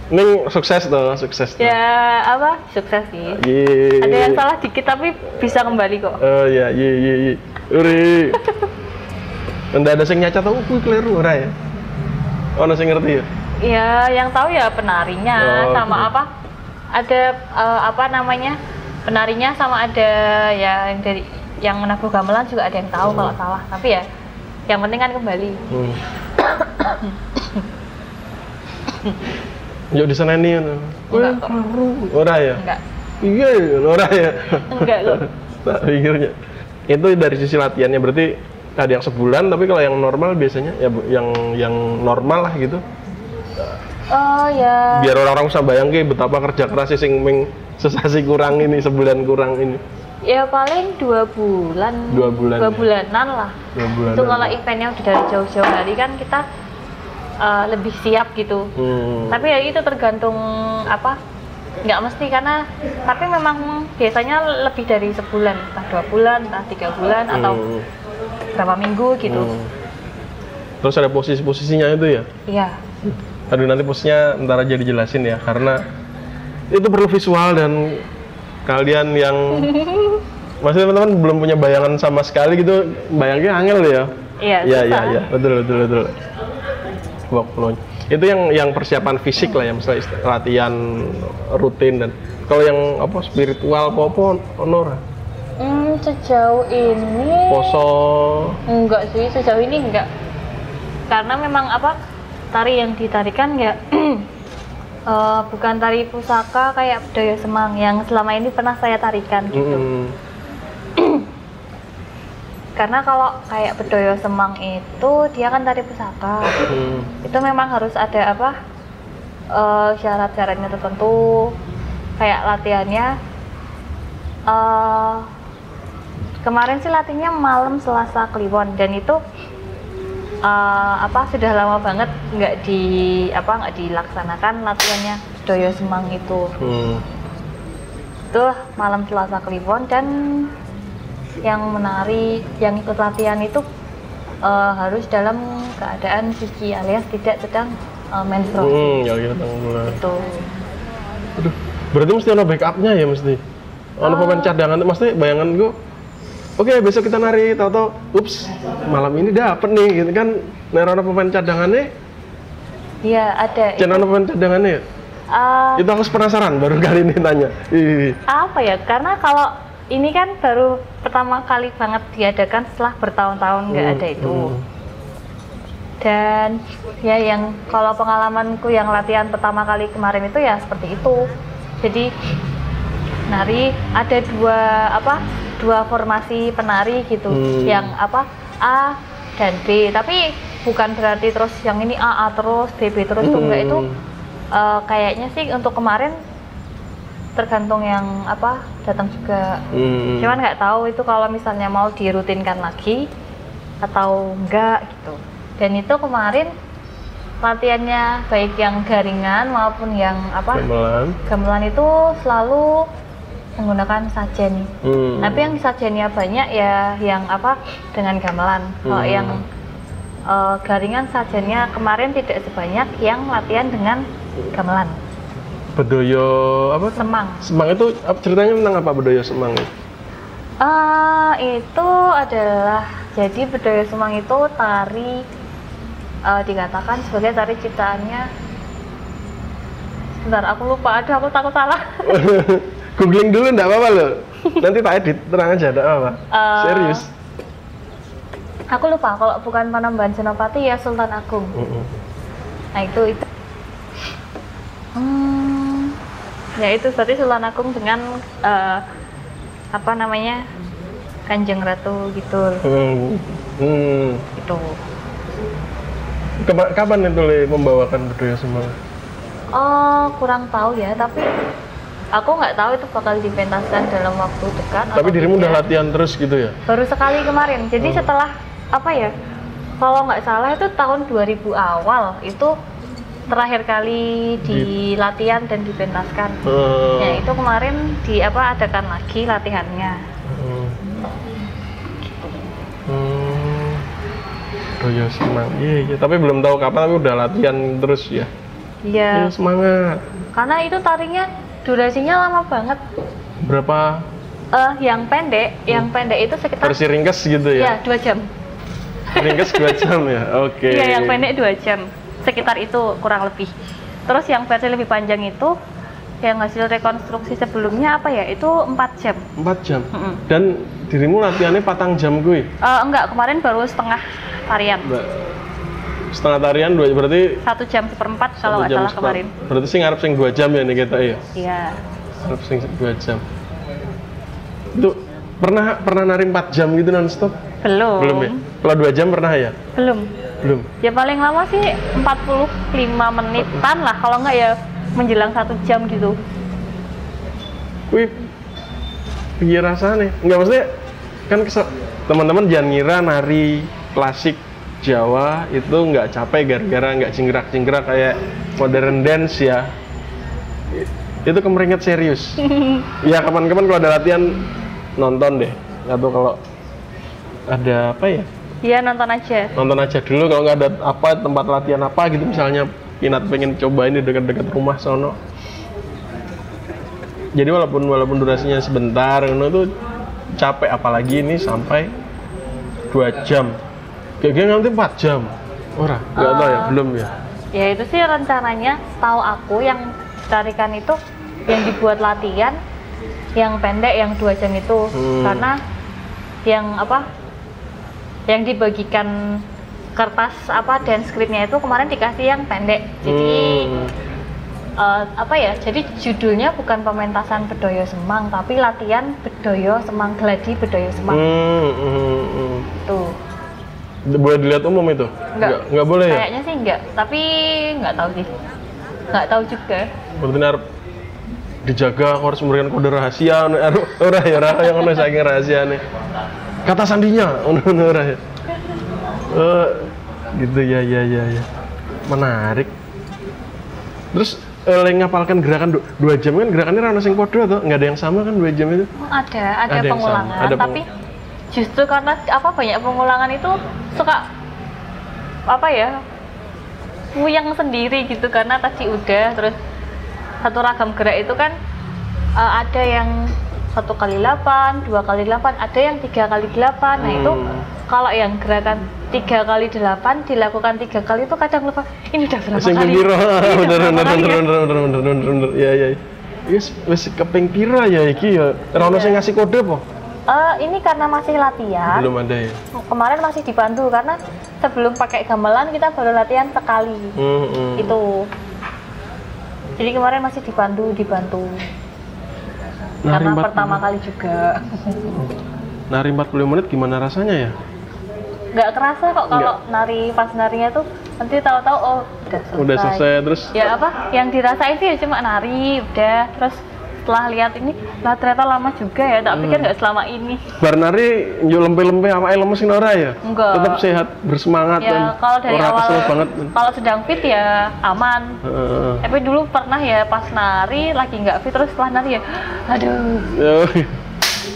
Ini sukses tuh, sukses tuh. ya apa sukses sih Yeay. ada yang salah dikit tapi bisa kembali kok Oh iya, iya, iya, iya. Uri. Ndak ada sing nyacat aku kuwi keliru ora ya? Ono sing ngerti ya? ya yang tahu ya penarinya Oh, sama gitu. apa ada eh, apa namanya penarinya sama ada ya yang dari yang menabuh gamelan juga ada yang tahu Hmm. kalau salah tapi ya yang penting kan kembali Hmm. Yuk di sana nih. Enggak kok. Ora ya? enggak Iya, ora ya. Enggak kok. Tak pikirnya. Itu dari sisi latihannya berarti ada yang sebulan tapi kalau yang normal biasanya ya Bu, yang yang normal lah gitu. oh ya Biar orang-orang bisa bayangke betapa kerja kerasnya sing ming sesasi kurang ini sebulan kurang ini. ya paling dua bulan Dua bulan dua ya. bulanan lah Dua bulan. itu kalau eventnya udah dari jauh-jauh hari kan kita eh, lebih siap gitu Hmm. tapi ya itu tergantung apa nggak mesti karena tapi memang biasanya lebih dari sebulan entah dua bulan entah tiga bulan atau Hmm. berapa minggu gitu Hmm. Terus ada posisi-posisinya itu ya? iya Aduh nanti posisinya ntar aja dijelasin ya karena itu perlu visual dan kalian yang masih teman-teman belum punya bayangan sama sekali gitu bayangnya angel ya. iya Iya iya iya betul betul betul. Workflow. Itu yang yang persiapan fisik lah ya misalnya latihan rutin dan kalau yang apa spiritual apa honor Hmm, sejauh ini poso enggak sih sejauh ini enggak karena memang apa tari yang ditarikan ya eh, bukan tari pusaka kayak budaya Semang yang selama ini pernah saya tarikan gitu. Mm-mm. Karena kalau kayak bedoyo Semang itu dia kan tari pusaka. Mm. Itu memang harus ada apa? eh, syarat-syaratnya tertentu. Kayak latihannya eh kemarin sih latihannya malam Selasa Kliwon dan itu eh, apa sudah lama banget nggak di apa nggak dilaksanakan latihannya bedoyo Semang itu. Mm. Itu malam Selasa Kliwon dan yang menari yang ikut latihan itu eh, harus dalam keadaan suci alias tidak sedang eh, menstruasi Mm, ya gitu mulai. itu Aduh, berarti mesti ada backupnya ya mesti. Ono Ah. pemain cadangan tuh mesti bayangan gua. Oke, besok kita nari, tahu-tahu, ups, malam ini dapet nih, gitu kan. Ono pemain cadangannya, iya ada jangan ono pemain cadangannya. ya? Eh, Itu aku penasaran baru kali ini tanya. Ih, apa ya karena kalau ini kan baru pertama kali banget diadakan setelah bertahun-tahun nggak Hmm, ada itu hmm. dan ya yang kalau pengalamanku yang latihan pertama kali kemarin itu ya seperti itu jadi nari ada dua apa dua formasi penari gitu Hmm. yang apa A dan B tapi bukan berarti terus yang ini A A terus B B terus tuh enggak itu Hmm. eh, kayaknya sih untuk kemarin tergantung yang apa datang juga Hmm. cuman nggak tahu itu kalau misalnya mau dirutinkan lagi atau enggak gitu dan itu kemarin latihannya baik yang garingan maupun yang apa Gamelan. gamelan itu selalu menggunakan sajen Hmm. tapi yang sajennya banyak ya yang apa dengan gamelan kalau Hmm. yang eh, garingan sajennya kemarin tidak sebanyak yang latihan dengan gamelan Bedoyo apa? semang Semang itu ceritanya tentang apa Bedoyo Semang? Ah, itu adalah jadi budaya Semang itu tari eh, dikatakan sebagai tari ciptaannya. Sebentar, aku lupa. Aduh, aku takut salah. Googling dulu enggak apa-apa loh. Nanti tak edit, terang aja, enggak apa-apa. Eh, Serius. aku lupa. Kalau bukan Panembahan Senopati ya Sultan Agung. Mm-mm. Nah itu itu. Hmm, ya itu berarti Sultan Agung dengan eh, apa namanya Kanjeng Ratu gitu. Hmm. Hmm. Itu. Kema- Kapan itu Le membawakan Bedoyo Semang? Oh, kurang tahu ya, tapi aku nggak tahu itu bakal dipentaskan dalam waktu dekat. Tapi dirimu udah latihan terus gitu ya? Baru sekali kemarin. Jadi Hmm. setelah apa ya? Kalau nggak salah itu tahun 2000 awal itu terakhir kali di latihan dan dipentaskan. Hmm. Ya itu kemarin di apa adakan lagi latihannya. Hmm. Hmm. Bedoyo Semang. Iya, iya. Tapi belum tahu kapan, tapi udah latihan terus ya. Iya, Iya, semangat. karena itu tarinya durasinya lama banget. Berapa Eh, yang pendek, yang pendek itu sekitar versi ringkes gitu ya ya? dua jam. Ringkes 2 jam ya? Oke. Iya, yang pendek dua jam, sekitar itu kurang lebih. Terus yang versi lebih panjang itu, yang hasil rekonstruksi sebelumnya apa ya? Itu 4 jam. 4 jam. Mm-mm. Dan dirimu latihannya patang jam gue. Eh, enggak, kemarin baru setengah tarian, Mbak. Setengah tarian dua berarti satu jam seperempat kalau nggak salah kemarin. Berarti sih ngarep sing 2 jam ya nih kita ya. Iya. Ngarep sing 2 jam. Itu pernah pernah nari 4 jam gitu non stop? Belum. Belum ya? Kalau 2 jam pernah ya? Belum. Belum. Ya paling lama sih 45 menitan lah, kalau nggak ya menjelang satu jam gitu. Wih, piye rasanya? Enggak maksudnya kan teman-teman jangan ngira nari klasik Jawa itu nggak capek gara-gara nggak cinggerak-cinggerak kayak modern dance ya. Itu kemeringet serius. ya kapan-kapan kalau ada latihan nonton deh. Atau kalau ada apa ya? Iya nonton aja. Nonton aja dulu kalau nggak ada apa tempat latihan apa gitu misalnya Pinat pengen coba ini dekat-dekat rumah sono. Jadi walaupun walaupun durasinya sebentar, ngono tuh capek apalagi ini sampai dua jam. Kayaknya nanti 4 jam. Ora, nggak tahu ya, Ah. belum ya. Ya itu sih rencananya, tahu aku yang tarikan itu yang dibuat latihan yang pendek yang dua jam itu Hmm. karena yang apa yang dibagikan kertas apa dan skripnya itu kemarin dikasih yang pendek jadi Hmm. eh, apa ya jadi judulnya bukan pementasan bedoyo semang tapi latihan bedoyo semang gladi bedoyo semang Hmm, hmm, hmm. tuh Boleh dilihat umum itu? Enggak. nggak boleh ya? kayaknya sih enggak tapi nggak tahu sih nggak tahu juga harus dijaga harus memberikan kode rahasia anu, anu, ora ya yang saking rahasia nih. Kata sandinya ya. Eh, gitu ya ya ya ya. Menarik. Terus eh, lagi ngapalkan gerakan du- dua jam kan gerakannya rana sing podo atau nggak ada yang sama kan dua jam itu? Ada ada, Ada pengulangan ada tapi justru karena apa banyak pengulangan itu suka apa ya puyeng sendiri gitu karena tadi udah terus satu ragam gerak itu kan eh, ada yang satu kali delapan, dua kali delapan, ada yang tiga kali delapan. Nah itu Hmm. kalau yang gerakan tiga kali delapan dilakukan tiga kali itu kadang lupa ini udah berapa Sing kali? piro? Udah Bener bener bener ya? bener bener bener bener. Ya ya. Wis wis keping pira ya iki ya. Ora ono sing ngasih kode apa? Eh, ini karena masih latihan, Belum ada ya. kemarin masih dibantu karena sebelum pakai gamelan kita baru latihan sekali Hmm, hmm. itu jadi kemarin masih dibantu dibantu Nari karena empat- pertama kali juga Nari 40 menit gimana rasanya ya? nggak kerasa kok kalau nari pas narinya tuh nanti tahu-tahu oh udah selesai. Udah selesai terus ya apa yang dirasain sih ya cuma nari udah terus setelah lihat ini lah ternyata lama juga ya tak pikir nggak selama ini bar nari njuk lempe-lempe sama lemes sing ora ya? Enggak. Tetap sehat, bersemangat dan ya kalau dari ora awal banget. kalau sedang fit ya aman Heeh. tapi dulu pernah ya pas nari lagi nggak fit terus setelah nari ya aduh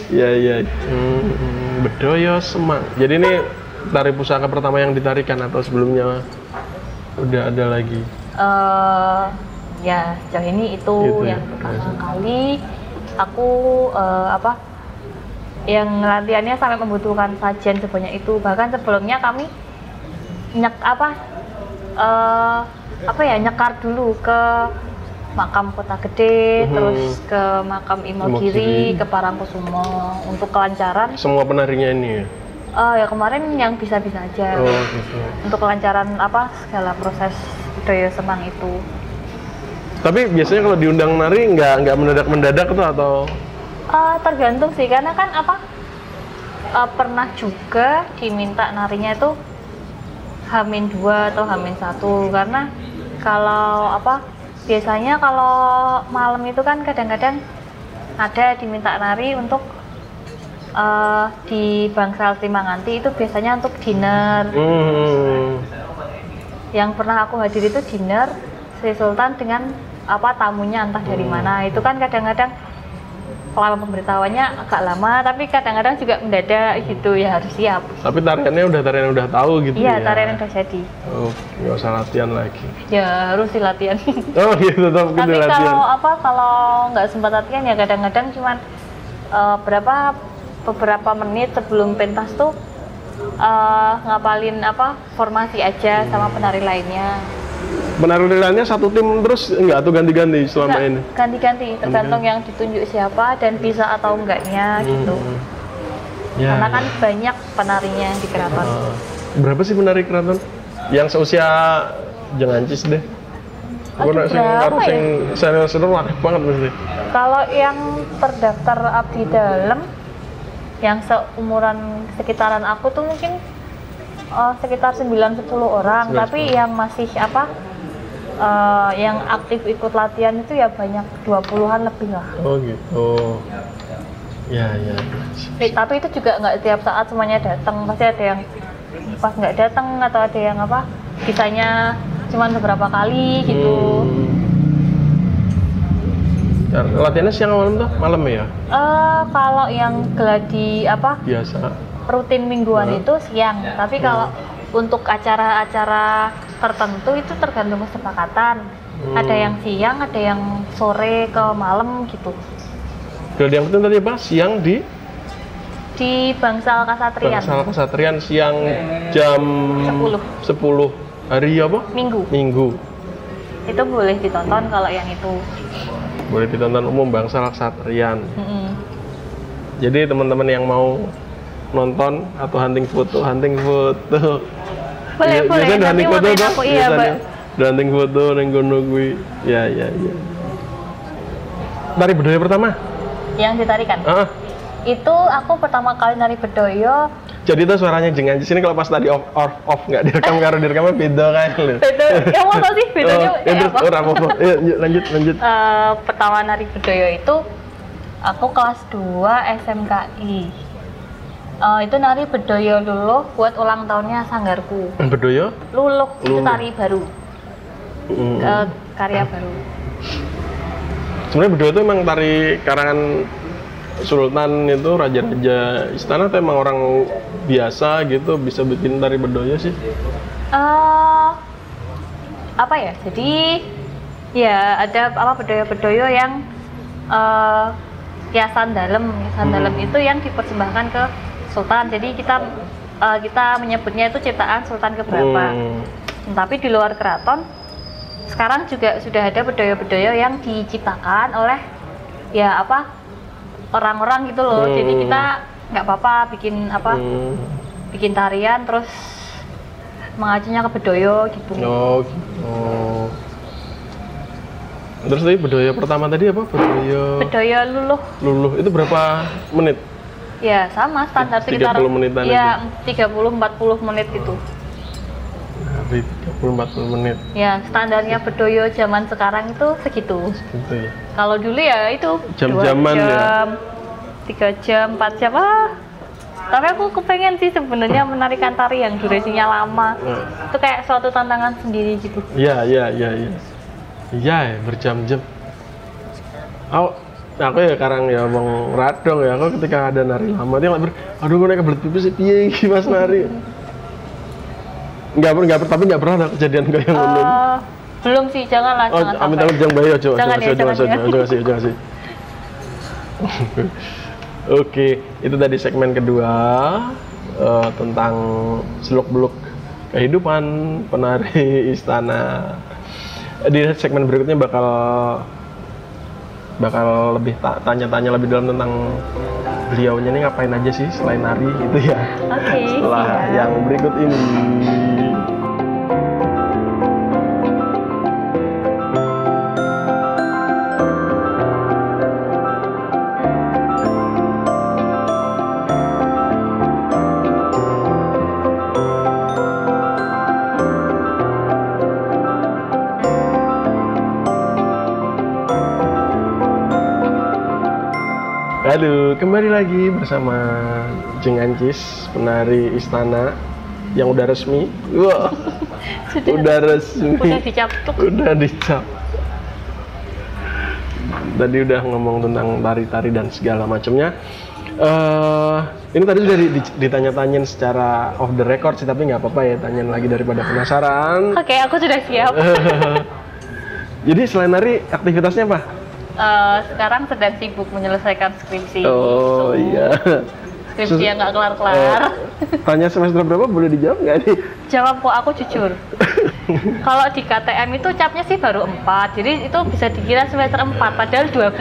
Iya iya. Hmm, bedoyo semang. Jadi ini tari pusaka pertama yang ditarikan atau sebelumnya udah ada lagi? eh ya sejauh ini itu Gitu ya, yang pertama biasa. kali aku eh, apa yang latihannya sampai membutuhkan sajian sebanyak itu bahkan sebelumnya kami nyek apa eh apa ya nyekar dulu ke makam kota gede Mhm. terus ke makam Imogiri. Imogiri ke Parangkusumo untuk kelancaran Semua penarinya ini ya? eh ya kemarin yang bisa-bisa aja Oh gitu. untuk kelancaran apa segala proses Doyo Semang itu Tapi biasanya kalau diundang nari nggak nggak mendadak mendadak tuh atau? Eh, tergantung sih karena kan apa eh, pernah juga diminta narinya itu hamin dua atau hamin satu. Karena kalau apa biasanya kalau malam itu kan kadang-kadang ada diminta nari untuk eh, di Bangsal Timanganti itu biasanya untuk dinner. Hmm. yang pernah aku hadir itu dinner Sri Sultan dengan apa tamunya entah dari Hmm. mana itu kan kadang-kadang lama pemberitahuannya agak lama tapi kadang-kadang juga mendadak gitu ya harus siap Tapi tariannya udah tarian yang udah tahu gitu iya ya? tarian yang udah jadi Oh, nggak usah latihan lagi. ya harus sih latihan Oh gitu, tetap tapi latihan. kalau apa kalau nggak sempat latihan ya kadang-kadang cuman eh, berapa beberapa menit sebelum pentas tuh eh, ngapalin apa formasi aja sama penari lainnya Penari lainnya satu tim terus nggak tuh ganti-ganti selama ini? ganti-ganti tergantung yang ditunjuk siapa dan bisa atau enggaknya gitu Hmm. Ya. karena kan banyak penarinya di keraton Ah. berapa sih penari keraton? Yang seusia jangan cis deh. Gue nak sing ya? sing senior-senior wakil banget mesti. kalau yang terdaftar abdi dalam yang seumuran sekitaran aku tuh mungkin eh, sekitar 9-10 orang 9-10. tapi yang masih apa eh, yang aktif ikut latihan itu ya banyak 20-an lebih lah Oh gitu. Ya ya. Eh, tapi itu juga nggak tiap saat semuanya datang pasti ada yang pas nggak datang atau ada yang apa bisanya cuman beberapa kali gitu Hmm. Ya, Latihannya siang malam tuh? Malam ya? Eh, kalau yang gladi apa Biasa. Rutin mingguan Hmm. itu siang tapi kalau untuk acara-acara tertentu itu tergantung kesepakatan Hmm. ada yang siang ada yang sore ke malam gitu Gladi yang penting tadi apa? Siang di di Bangsal Kasatrian Bangsal Kesatrian siang jam 10. 10 hari apa? minggu Minggu. itu boleh ditonton kalau yang itu Boleh ditonton umum Bangsal Kesatrian. Mm-mm. Jadi teman-teman yang mau nonton atau hunting foto, hunting foto Boleh, Iya, boleh. biasanya Nanti hunting foto tuh, aku, iya, biasanya. Mbak. Hunting foto neng kono kuwi. Ya, ya, ya. Tari budaya pertama? Yang ditarikan. Ah, Itu aku pertama kali nari bedoyo. jadi itu suaranya jengan di sini kalau pas tadi off off, off nggak direkam karo direkamnya beda kan lu. Beda. Ya mau tau sih bedanya oh, ya kayak terus apa? ora apa-apa. Iya, yuk, lanjut lanjut. Eh, pertama nari bedoyo itu aku kelas 2 SMKI. Eh, itu nari bedoyo luluh buat ulang tahunnya sanggarku. Bedoyo? Luluh itu tari baru, Mm. eh, karya baru. Sebenarnya Bedoyo itu emang tari karangan Sultan itu raja-raja istana atau emang orang biasa gitu bisa bikin tari Bedoyo sih? eh apa ya? Jadi ya ada apa bedoyo-bedoyo yang eh hiasan dalam, hiasan Hmm. dalam itu yang dipersembahkan ke sultan. Jadi kita eh, kita menyebutnya itu ciptaan sultan keberapa. Hmm. Tapi di luar keraton sekarang juga sudah ada bedoyo-bedoyo yang diciptakan oleh ya apa orang-orang gitu loh. Jadi Hmm. kita nggak apa-apa bikin apa Hmm. bikin tarian terus mengacunya ke bedoyo gitu. Oh, gitu. Terus tadi Bedoyo pertama tadi apa? Bedoyo Bedoyo luluh luluh itu berapa menit? Ya sama standar 30 sekitar menitan ya 30 40 menit itu. Hari 30-40 menit Ya standarnya bedoyo zaman sekarang itu segitu. gitu ya. Kalau dulu ya itu Jam-jaman ya? jam, tiga jam, empat jam ah. Tapi aku kepengen sih sebenarnya menarikan tari yang durasinya lama. Nah, Itu kayak suatu tantangan sendiri gitu. Iya, iya, iya, iya. Iya, ya, berjam-jam. Aku, aku ya sekarang ya bang radong ya. Aku ketika ada nari lama dia nggak ber, aduh gue naik kebelet pipis sih piye mas nari. Enggak pernah, enggak tapi enggak pernah ada kejadian kayak yang ngono. Eh, belum sih, janganlah, Oh, jangan amit sampai. amit jangan bahaya, coba, Jangan coba, ya, coba, jangan coba, ya. jangan sih, jangan sih. Oke, itu tadi segmen kedua eh, tentang seluk-beluk kehidupan penari istana. Di segmen berikutnya bakal bakal lebih ta- tanya-tanya lebih dalam tentang beliaunya nih ngapain aja sih selain nari gitu ya. Oke, Setelah siap. yang berikut ini. Kembali lagi bersama Jeng Ancis, penari istana yang udah resmi. Wah, Sudah, udah resmi. udah dicaptuk. Udah dicap. Tadi udah ngomong tentang tari-tari dan segala macamnya. eh ini tadi sudah di- di- ditanya-tanyain secara off the record sih, tapi nggak apa-apa ya, tanyain lagi daripada penasaran. Oke, aku sudah siap. Jadi selain nari, aktivitasnya apa? Eh, sekarang sedang sibuk menyelesaikan skripsi. Oh iya. Skripsi yang nggak kelar-kelar. Eh, tanya semester berapa boleh dijawab nggak nih? Jawab kok aku jujur. Kalau di KTM itu capnya sih baru 4, jadi itu bisa dikira semester 4, padahal 12.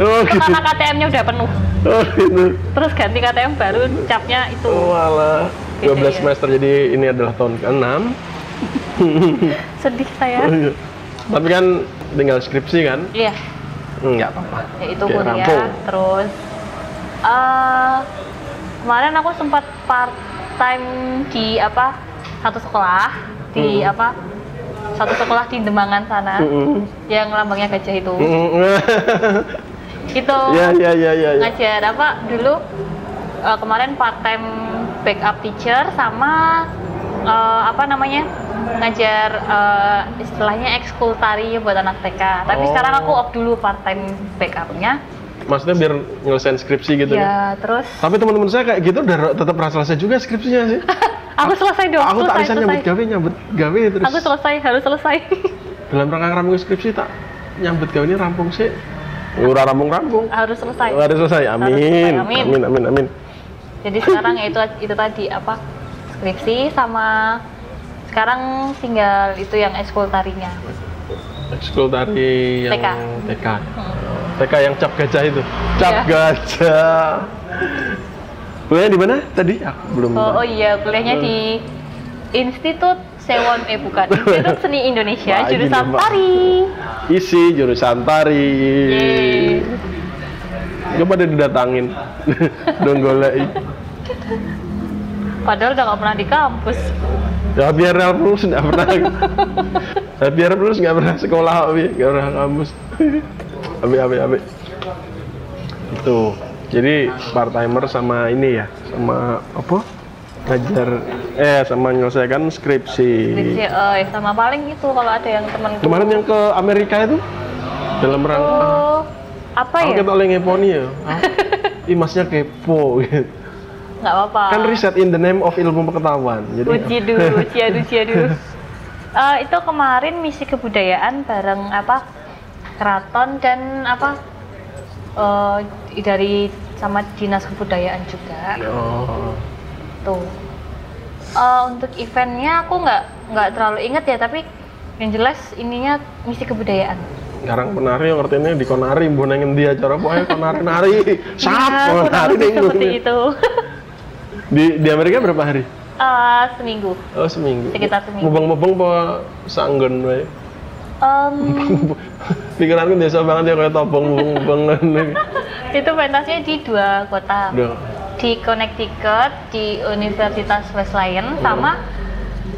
Oh, itu gitu. karena KTM-nya udah penuh. Oh gitu. Terus ganti KTM baru capnya itu. Oh alah. Gitu 12 ya. semester jadi ini adalah tahun ke-6. Sedih saya. Tapi kan tinggal skripsi kan? Iya, Enggak apa-apa. ya itu Oke, kuliah. rampung. Terus eh kemarin aku sempat part time di apa? Satu sekolah di Hmm. apa? Satu sekolah di Demangan sana. Mm-mm. Yang lambangnya gajah itu. Mm-mm. Itu Ya ya ya ya. ya. ngajar apa dulu eh, kemarin part time backup teacher sama eh, apa namanya ngajar eh, istilahnya ekskul tari buat anak TK tapi Oh. sekarang aku off dulu part time backupnya Maksudnya biar nyelesain skripsi gitu kan? ya terus Tapi teman-teman saya kayak gitu udah tetap rasa selesai juga skripsinya sih. aku selesai dong Aku tak bisa nyambut gawe nyambut gawe terus. aku selesai harus selesai dalam rangka rampung skripsi tak nyambut gawe ini rampung sih. Ura rampung-rampung. harus selesai Harus selesai. Amin. selesai, amin. Amin amin amin. jadi sekarang itu itu tadi apa skripsi sama sekarang tinggal itu yang ekskul tarinya Ekskul tari yang TK. TK. Hmm. TK yang cap gajah itu. Cap Iya. gajah. Kuliahnya di mana tadi? Aku belum. Oh, tahu. oh iya, kuliahnya di Institut Sewon eh bukan Institut Seni Indonesia Wah, jurusan gini, tari. Isi jurusan tari. Yeay. Coba deh didatangin. Dong golek. Padahal udah gak pernah di kampus. Ya biar terus nggak pernah. ya, biar terus nggak pernah sekolah, nggak pernah kampus. abi abi abi. Itu. Jadi part timer sama ini ya, sama apa? Ngajar eh sama menyelesaikan skripsi. Skripsi, eh, sama paling itu kalau ada yang temen Kemarin yang ke Amerika itu dalam rangka Oh, apa ya? kita oleh ngeponi ya. Ih masnya kepo gitu. Nggak apa-apa. Kan riset in the name of ilmu pengetahuan. Jadi Uji dulu, ciadu ciadu. Eh, itu kemarin misi kebudayaan bareng apa keraton dan apa eh, dari sama dinas kebudayaan juga Oh. tuh. Eh, untuk eventnya aku nggak nggak terlalu inget ya tapi yang jelas ininya misi kebudayaan. Sekarang penari yang artinya di konari, mbok nang endi acara pokoknya konari nari. Sap, Ya, konari seperti itu. Di di Amerika berapa hari? Eh, seminggu. Oh seminggu. Sekitar seminggu. Mubeng-mubeng apa sanggen wae? Em, Pikiranku biasa banget ya kayak topong mubeng-mubeng ngene. itu pentasnya di dua kota. Duh. di Connecticut di Universitas Wesleyan sama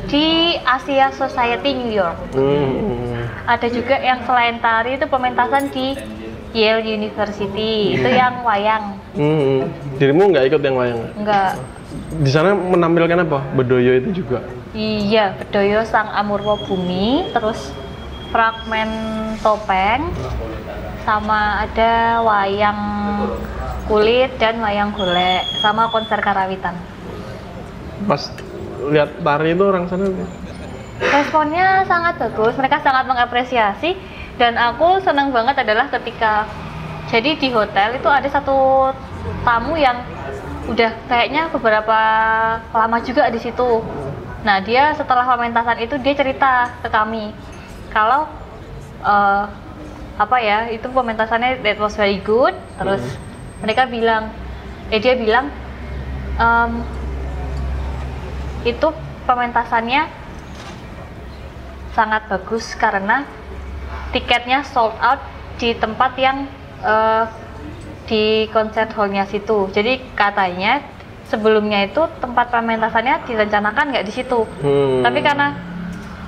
di Asia Society New York. Hmm. Ada juga yang selain tari itu pementasan di Yale University. Itu yang wayang. Hmm. Dirimu nggak ikut yang wayang? Enggak. Di sana menampilkan apa? Bedoyo itu juga. Iya, Bedoyo Sang Amurwa Bumi, terus fragmen topeng sama ada wayang kulit dan wayang golek sama konser karawitan. Pas lihat tari itu orang sana Responnya sangat bagus, mereka sangat mengapresiasi dan aku senang banget adalah ketika jadi di hotel itu ada satu tamu yang udah kayaknya beberapa lama juga di situ. Nah dia setelah pementasan itu dia cerita ke kami kalau eh, apa ya itu pementasannya that was very good. Terus mereka bilang, eh dia bilang em, itu pementasannya sangat bagus karena tiketnya sold out di tempat yang eh, di concert hallnya situ. Jadi katanya sebelumnya itu tempat pementasannya direncanakan nggak di situ. Hmm. Tapi karena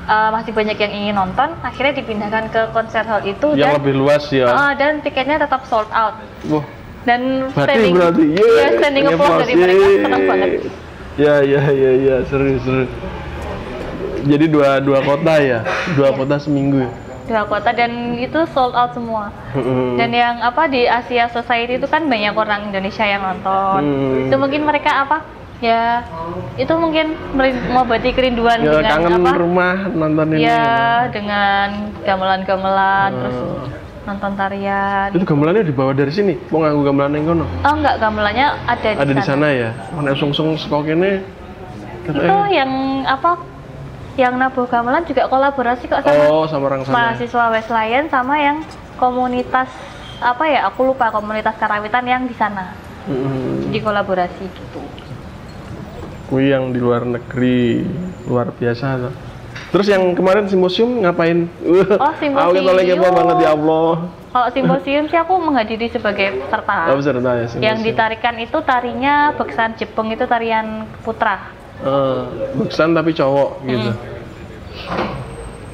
eh, masih banyak yang ingin nonton, akhirnya dipindahkan ke concert hall itu yang dan lebih luas ya. eh, dan tiketnya tetap sold out. Wah, Dan berarti standing, berarti ya, standing applause dari mereka senang banget. Ya ya ya ya seru seru. Jadi dua dua kota ya, dua Iya. kota seminggu. ya? Dua kota dan itu sold out semua. Hmm. Dan yang apa di Asia Society itu kan banyak orang Indonesia yang nonton. Hmm. Itu mungkin mereka apa? Ya, itu mungkin merin- mengobati kerinduan ya dengan kangen apa? rumah nonton ini. Ya, dengan gamelan-gamelan, terus Oh. nonton tarian. Itu gamelannya dibawa dari sini. Mau nganggu gamelan yang kono? Oh enggak, gamelannya ada di Ada di sana. sana ya. Mana sung-sung sekok ini. Itu yang apa? Yang nabuh gamelan juga kolaborasi kok sama Oh, sama orang sana. mahasiswa Wesleyan sama yang komunitas apa ya? Aku lupa komunitas karawitan yang di sana. Hmm. Di kolaborasi gitu. Kui yang di luar negeri luar biasa. Terus yang kemarin simposium ngapain? Oh, Aku kita lagi simposium. banget ya Allah. Kalau simposium sih aku menghadiri sebagai peserta. Serta ya simposium? Yang ditarikan itu tarinya Beksan Jepang itu tarian putra. Eh, beksan tapi cowok gitu. Hmm.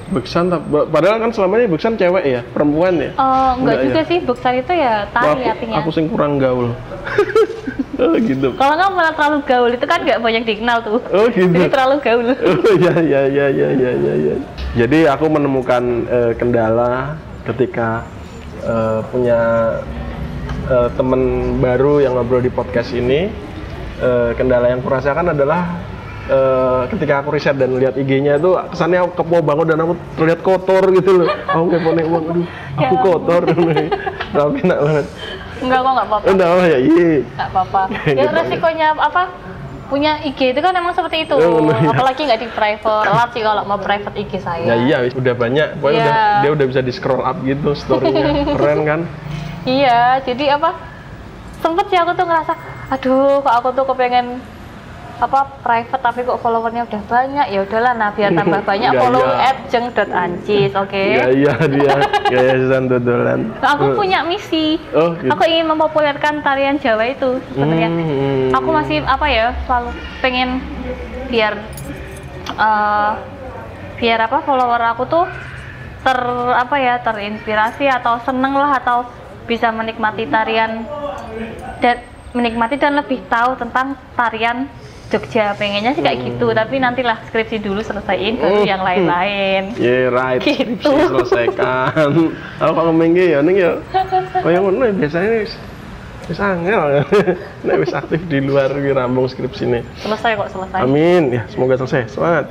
Beksan tapi padahal kan selama ini beksan cewek ya, perempuan ya. Oh, enggak Enggak juga ya? sih, Beksan itu ya tari aku, artinya. aku sing kurang gaul. oh gitu. Kalau nggak malah terlalu gaul itu kan nggak banyak dikenal tuh. Oh gitu. Jadi terlalu gaul. Oh ya ya ya ya ya ya ya. Jadi aku menemukan eh, kendala ketika eh, punya eh, teman baru yang ngobrol di podcast ini. Eh, kendala yang kurasakan adalah eh, ketika aku riset dan lihat IG-nya itu kesannya aku kepo banget dan aku terlihat kotor gitu loh. Aku kepo nih, wah, aduh, aku Ya kotor. Tapi enak banget. Enggak kok nggak apa-apa. Enggak apa ya, iya. Nggak apa-apa. Ya resikonya apa? Punya IG itu kan emang seperti itu. Oh, iya. Apalagi nggak di private. Telat sih kalau mau private IG saya. Ya iya, udah banyak. Pokoknya Iya. udah, dia udah bisa di scroll up gitu story-nya. Keren kan? Iya, jadi apa? Sempet sih aku tuh ngerasa, aduh, kok aku tuh kepengen apa private tapi kok followernya udah banyak ya udahlah nah biar tambah banyak Gaya. follow at jeng.ancis oke Gaya dia, gaya Susan dodolan. aku punya misi Oh, gitu. aku ingin mempopulerkan tarian Jawa itu sebenarnya Hmm, aku masih apa ya selalu pengen biar eh, biar apa follower aku tuh ter apa ya terinspirasi atau seneng lah atau bisa menikmati tarian dan menikmati dan lebih tahu tentang tarian Jogja pengennya sih kayak gitu tapi nantilah skripsi dulu selesaiin baru Hmm. yang lain-lain Yeah, right. Gitu. Skripsi selesaikan. Aku kalau mengge ya ning ya. Kayak ngono ya, biasanya wis wis angel. Nek wis aktif di luar ki rambung skripsine. selesai kok selesai Amin. Ya, semoga selesai. Semangat.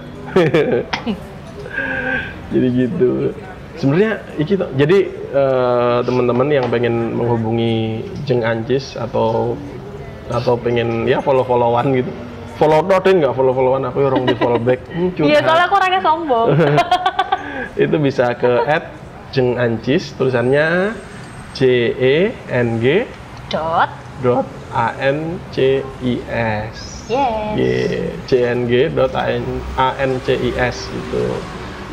jadi gitu. Sebenarnya iki toh, jadi eh, teman-teman yang pengen menghubungi Jeng Ancis atau atau pengen ya follow-followan gitu. Follow deh nggak follow-followan aku ya orang di follow back. Iya soalnya aku orangnya sombong. Itu bisa ke at Jeng Ancis tulisannya J E N G dot. dot A N C I S. Yes. Y J N G dot A N A N C I S itu.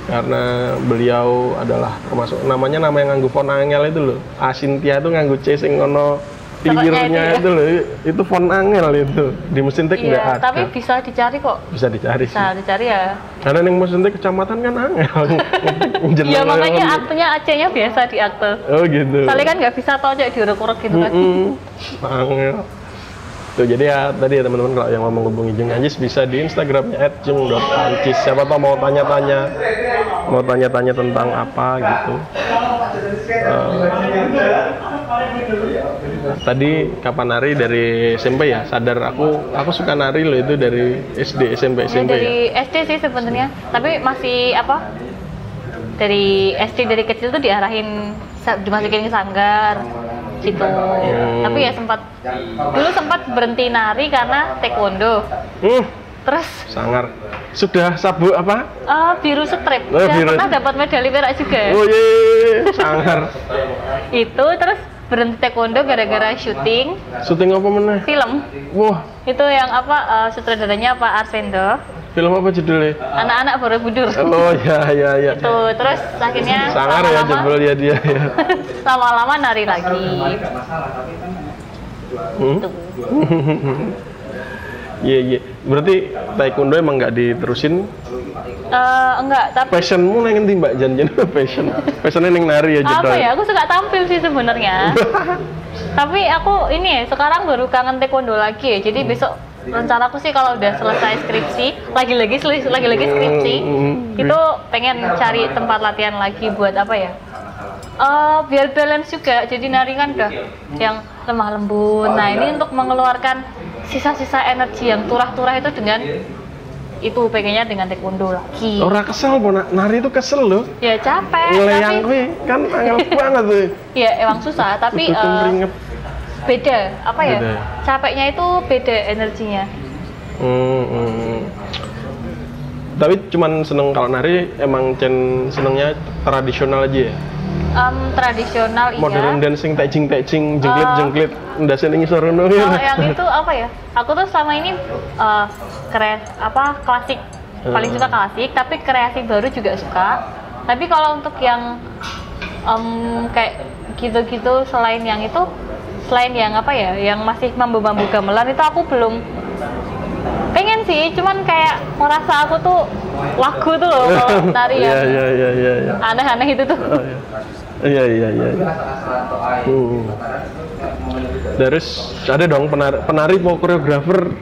Karena beliau adalah termasuk namanya nama yang nganggu font angel itu loh. Asintia itu nganggu C sing ngono Itu ya. itu loh itu font angel itu di mesin tik nggak iya ada tapi bisa dicari kok bisa dicari sih bisa dicari ya karena yang mesin tik kecamatan kan angel Iya makanya aktenya AC-nya biasa di akte. oh gitu Soalnya kan nggak bisa tojok diurek-urek gitu kan. Mm-mm. Angel. Tuh jadi ya tadi ya teman-teman kalau yang mau menghubungi Jeng Anjis bisa di Instagramnya @jeng.ancis. Siapa tahu mau tanya-tanya, mau tanya-tanya tentang apa gitu. Eh, tadi kapan nari dari SMP ya? Sadar aku aku suka nari loh itu dari SD, SMP, Ya, SMP dari ya. SD sih sebenarnya, tapi masih apa? Dari SD dari kecil tuh diarahin dimasukin ke sanggar gitu. Hmm. Tapi ya sempat dulu sempat berhenti nari karena taekwondo. Hmm, Terus sangar. Sudah sabuk apa? eh, biru strip. Oh, biru. pernah dapat medali perak juga. Oh ye, sangar. Itu terus berhenti taekwondo gara-gara syuting Syuting apa meneh? film. Wah, Itu yang apa eh, sutradaranya Pak Arsendo. film apa judulnya? Anak-anak Borobudur. Oh ya ya ya. Tuh, terus akhirnya Sangar ya jebol ya dia ya. lama-lama nari lagi. Hmm? Iya iya. Berarti taekwondo emang nggak diterusin? Eh, enggak, tapi Passionmu neng ngendi Mbak Jan Jan passion. Passionnya neng nari ya jedol. apa ya? Aku suka tampil sih sebenarnya. tapi aku ini ya, sekarang baru kangen taekwondo lagi ya. Jadi besok rencanaku sih kalau udah selesai skripsi, lagi-lagi lagi-lagi skripsi, Hmm, itu pengen cari tempat latihan lagi buat apa ya? Eh, biar balance juga. Jadi nari kan udah yang lemah lembut. Nah, ini untuk mengeluarkan sisa-sisa energi yang turah-turah itu dengan itu pengennya dengan taekwondo lagi. Ora kesel po nak. nari itu kesel loh. Ya capek, Ngeleyang tapi kuwi kan angel banget tuh. ya emang susah. Tapi keringet. beda apa ya? Beda. Capeknya itu beda energinya. Hmm, hmm. Tapi cuman seneng kalau nari emang Chen senengnya tradisional aja ya. Em, tradisional iya. Modern dancing, tecing tecing, jengklit Oh. jengklit, ndasen ini Kalau yang itu apa ya? Aku tuh selama ini eh kre apa klasik paling suka klasik, tapi kreasi baru juga suka. Tapi kalau untuk yang em, kayak gitu-gitu selain yang itu, selain yang apa ya, yang masih mambu-mambu gamelan itu aku belum sih, cuman kayak merasa aku tuh lagu tuh loh kalau tari Iya yang iya iya iya. iya. aneh-aneh itu tuh. Oh, iya. Iya iya iya. iya. Terus ada dong penari, penari mau koreografer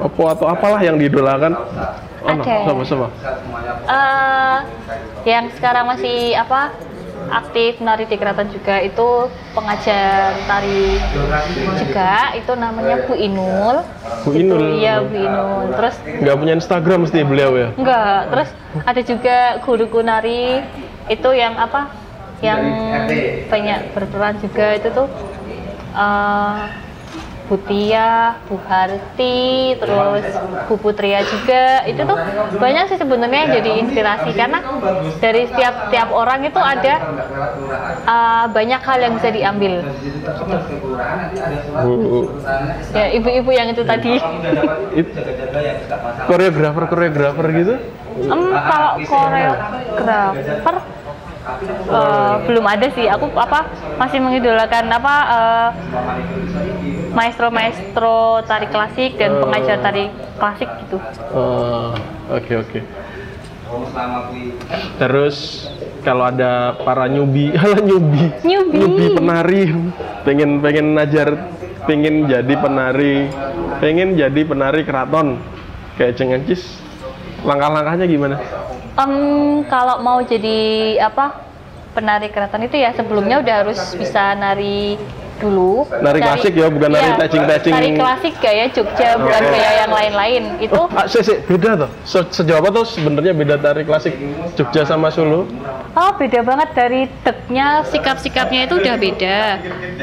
apa atau apalah yang diidolakan? Oh. Ada. Sama sama. eh yang sekarang masih apa aktif nari di keraton juga itu pengajar tari juga itu namanya Bu Inul. Bu Itu, Inul. Iya Bu Inul. Terus Nggak punya Instagram mesti beliau ya? enggak, terus ada juga guruku nari itu yang apa? Yang banyak berperan juga itu tuh eh Bu Tia, Bu Harti, terus Bu Putria juga. Itu tuh banyak sih sebenarnya yang jadi inspirasi karena dari setiap tiap orang itu ada uh, banyak hal yang bisa diambil. Hmm. Ya ibu-ibu yang itu tadi. Koreografer koreografer gitu Em, kalau koreografer eh, belum ada sih. Aku apa masih mengidolakan apa eh, maestro-maestro tari klasik dan Oh. pengajar tari klasik gitu. Oh, oke oke terus kalau ada para nyubi ala nyubi Newbie. penari pengen pengen ngajar pengen jadi penari pengen jadi penari keraton kayak cengencis langkah-langkahnya gimana Em, kalau mau jadi apa penari keraton itu ya sebelumnya udah harus bisa nari dulu. Nari klasik ya, bukan nari Iya, touching-touching. Nari klasik gaya Jogja, bukan Oh. gaya yang lain-lain. Itu Oh, ah, sih, sih, beda tuh. Se sejauh apa tuh sebenarnya beda tari klasik Jogja sama Solo? Oh beda banget dari deknya, sikap-sikapnya itu udah beda.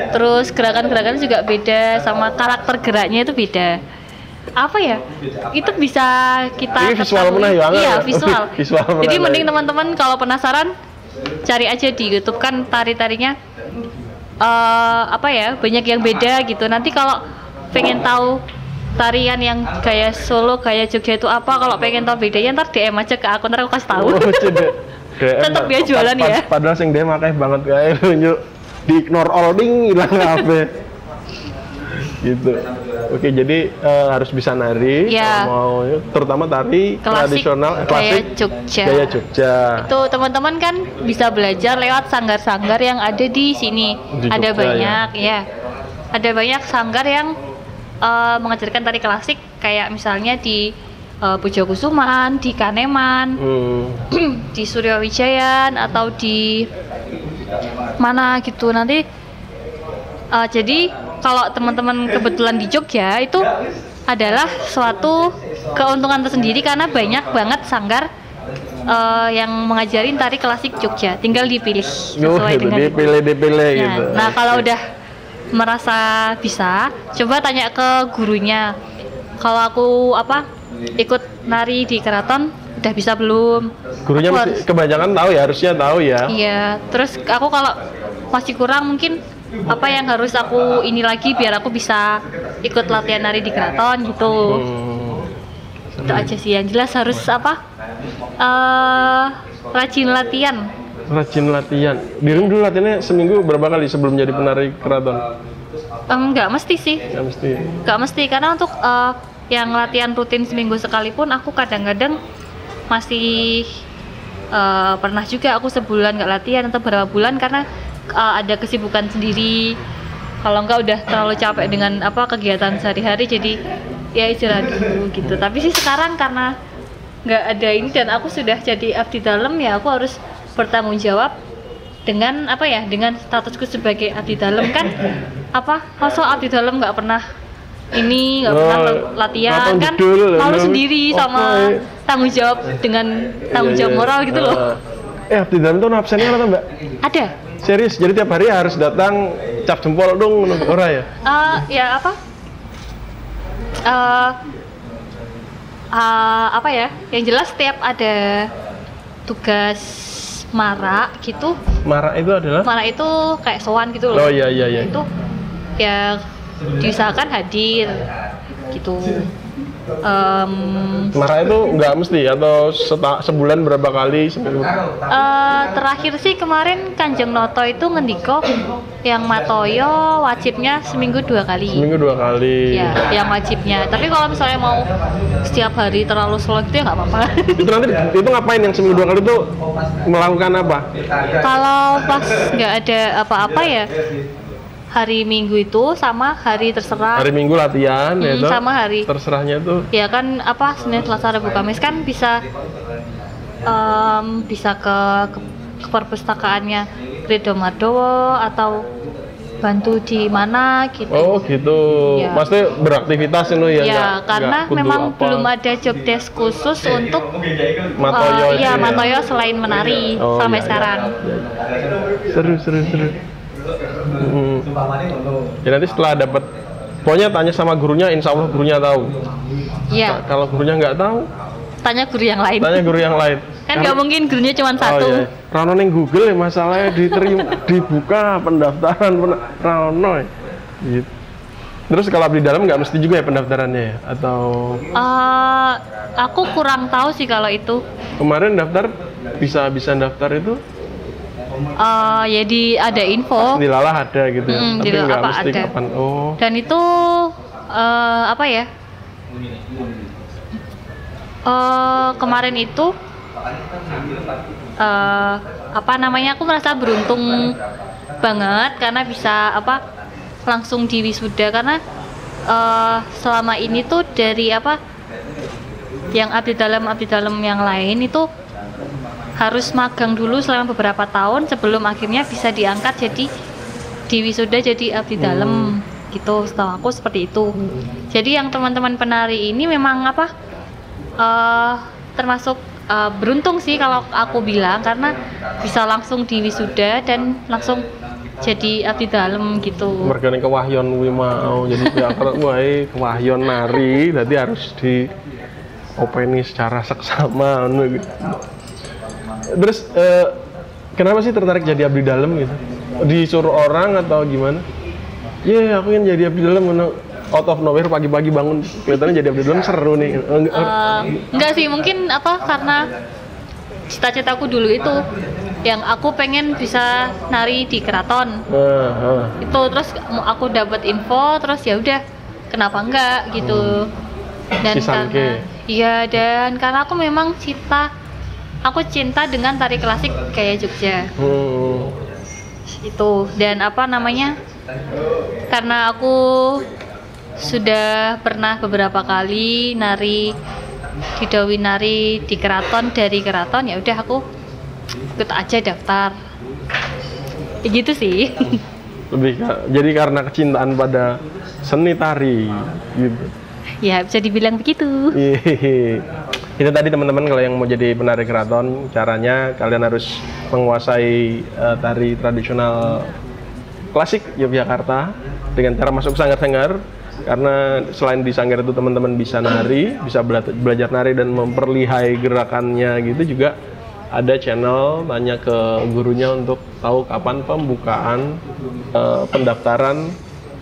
Terus gerakan-gerakan juga beda, sama karakter geraknya itu beda. Apa ya? Itu bisa kita Ini visual meneh ya? Iya visual. Visual meneh. Jadi mending teman-teman kalau penasaran cari aja di YouTube kan tari-tarinya eh apa ya banyak yang beda gitu. Nanti kalau pengen tahu tarian yang gaya Solo, gaya Jogja itu apa? Kalau pengen tahu bedanya ntar DM aja ke aku ntar aku kasih tahu. Oh. DM, Tetep dia jualan ya. Padahal sing dia makai banget kayak nyuk di ignore all ding hilang apa. Gitu. Oke, jadi eh, harus bisa nari kalau mau terutama tari Klasik, tradisional eh, gaya klasik Jogja. Gaya Jogja. Itu teman-teman kan bisa belajar lewat sanggar-sanggar yang ada di sini. Di ada Jogja, banyak ya. Ada banyak sanggar yang eh, mengajarkan tari klasik kayak misalnya di uh, Pujokusuman, di Kaneman, Hmm. di Suryawijayan atau di mana gitu nanti uh, jadi kalau teman-teman kebetulan di Jogja itu adalah suatu keuntungan tersendiri karena banyak banget sanggar uh, yang mengajarin tari klasik Jogja. Tinggal dipilih sesuai gitu, dengan dipilih dipilih Ya, gitu. nah kalau udah merasa bisa coba tanya ke gurunya. Kalau aku apa ikut nari di keraton udah bisa belum? Gurunya Aku harus- kebanyakan tahu ya, harusnya tahu ya. Iya, terus aku kalau masih kurang mungkin apa yang harus aku ini lagi biar aku bisa ikut latihan nari di keraton gitu. Hmm. Itu aja sih yang jelas harus apa? eh rajin latihan. Rajin latihan. Dirimu dulu latihannya seminggu berapa kali sebelum jadi penari keraton? Enggak mesti sih, Ya mesti. enggak mesti karena untuk eh, yang latihan rutin seminggu sekalipun aku kadang-kadang masih eh, pernah juga aku sebulan nggak latihan atau berapa bulan karena eh, ada kesibukan sendiri. Kalau enggak udah terlalu capek dengan apa kegiatan sehari-hari jadi ya istirahat dulu gitu. Tapi sih sekarang karena nggak ada ini dan aku sudah jadi abdi dalam ya aku harus bertanggung jawab dengan apa ya dengan statusku sebagai abdi dalam kan. Apa masa abdi dalam nggak pernah ini nggak pernah Oh, latihan kan. malu lu. sendiri Apa, sama tanggung jawab dengan tanggung Iya, jawab iya. moral gitu loh Eh, abdi dalam tuh absennya apa mbak? ada Serius, jadi tiap hari harus datang cap jempol dong, ora ya? Eh, ya apa Eh, eh, apa ya yang jelas setiap ada tugas marak gitu Marak itu adalah? marak itu kayak sowan gitu Oh loh iya iya iya. itu ya diusahakan hadir gitu Em, Marak itu nggak mesti atau seta- sebulan berapa kali seminggu? eh, terakhir sih kemarin Kanjeng Noto itu ngendiko yang Matoyo wajibnya seminggu dua kali Seminggu dua kali. ya yang wajibnya tapi kalau misalnya mau setiap hari terlalu slow gitu ya nggak apa-apa Itu nanti itu ngapain yang seminggu dua kali itu melakukan apa? kalau pas nggak ada apa-apa ya hari minggu itu sama hari terserah Hari Minggu latihan ya Hmm, toh? sama hari. Terserahnya tuh ya kan apa Senin Selasa Rabu Kamis kan bisa em, bisa ke, ke, ke perpustakaannya Kredo Mardowo atau bantu di mana gitu Oh gitu. Iya. Maksudnya beraktivitas itu ya? ya nggak- karena kudu memang apa. belum ada job desk khusus untuk Matoyo itu ya ya? Matoyo selain menari Oh, sampai iya. sekarang Seru seru seru. Hmm. Ya nanti setelah dapat pokoknya tanya sama gurunya insya Allah gurunya tahu Iya, Nah, kalau gurunya nggak tahu tanya guru yang lain. tanya guru yang lain Kan nggak mungkin gurunya cuma satu. Oh iya. Rano ning Google ya masalahnya diterima dibuka pendaftaran pen- Rano. ya. Gitu. Terus kalau abdi dalam nggak mesti juga ya pendaftarannya ya? Atau Eh, aku kurang tahu sih kalau itu. kemarin daftar bisa bisa daftar itu Eh, ya di ada info di lalah ada gitu ya. Tapi nggak mesti ada. kapan. Oh. dan itu eh, apa ya? Eh, kemarin itu eh apa namanya? Aku merasa beruntung banget karena bisa apa langsung di wisuda karena eh, selama ini tuh dari apa yang abdi dalam abdi dalam yang lain itu harus magang dulu selama beberapa tahun sebelum akhirnya bisa diangkat jadi di wisuda jadi abdi dalam. Gitu setahu aku seperti itu. Jadi yang teman-teman penari ini memang apa eh termasuk eh, beruntung sih kalau aku bilang karena bisa langsung di wisuda dan langsung jadi abdi dalam gitu. Mergane kewahyon kuwi mau jadi pihak wae kewahyon nari berarti harus di openi secara seksama gitu. Terus eh, kenapa sih tertarik jadi abdi dalam gitu? Disuruh orang atau gimana? Iya, aku ingin jadi abdi dalam. Out of nowhere pagi-pagi bangun kelihatannya jadi abdi dalam seru nih. Eh, enggak sih mungkin apa karena cita-citaku dulu itu yang aku pengen bisa nari di keraton Ah, ah. itu terus aku dapat info terus ya udah kenapa enggak gitu dan Si karena iya dan karena aku memang cinta aku cinta dengan tari klasik kayak Jogja Hmm. itu dan apa namanya karena aku sudah pernah beberapa kali nari didawi nari di keraton dari keraton ya udah aku ikut aja daftar ya gitu sih Lebih jadi karena kecintaan pada seni tari gitu. Ya bisa dibilang begitu. Itu tadi teman-teman kalau yang mau jadi penari keraton, caranya kalian harus menguasai eh, tari tradisional klasik Yogyakarta dengan cara masuk sanggar-sanggar. Karena selain di sanggar itu teman-teman bisa nari, bisa bela- belajar nari dan memperlihai gerakannya gitu juga. Ada channel tanya ke gurunya untuk tahu kapan pembukaan eh, pendaftaran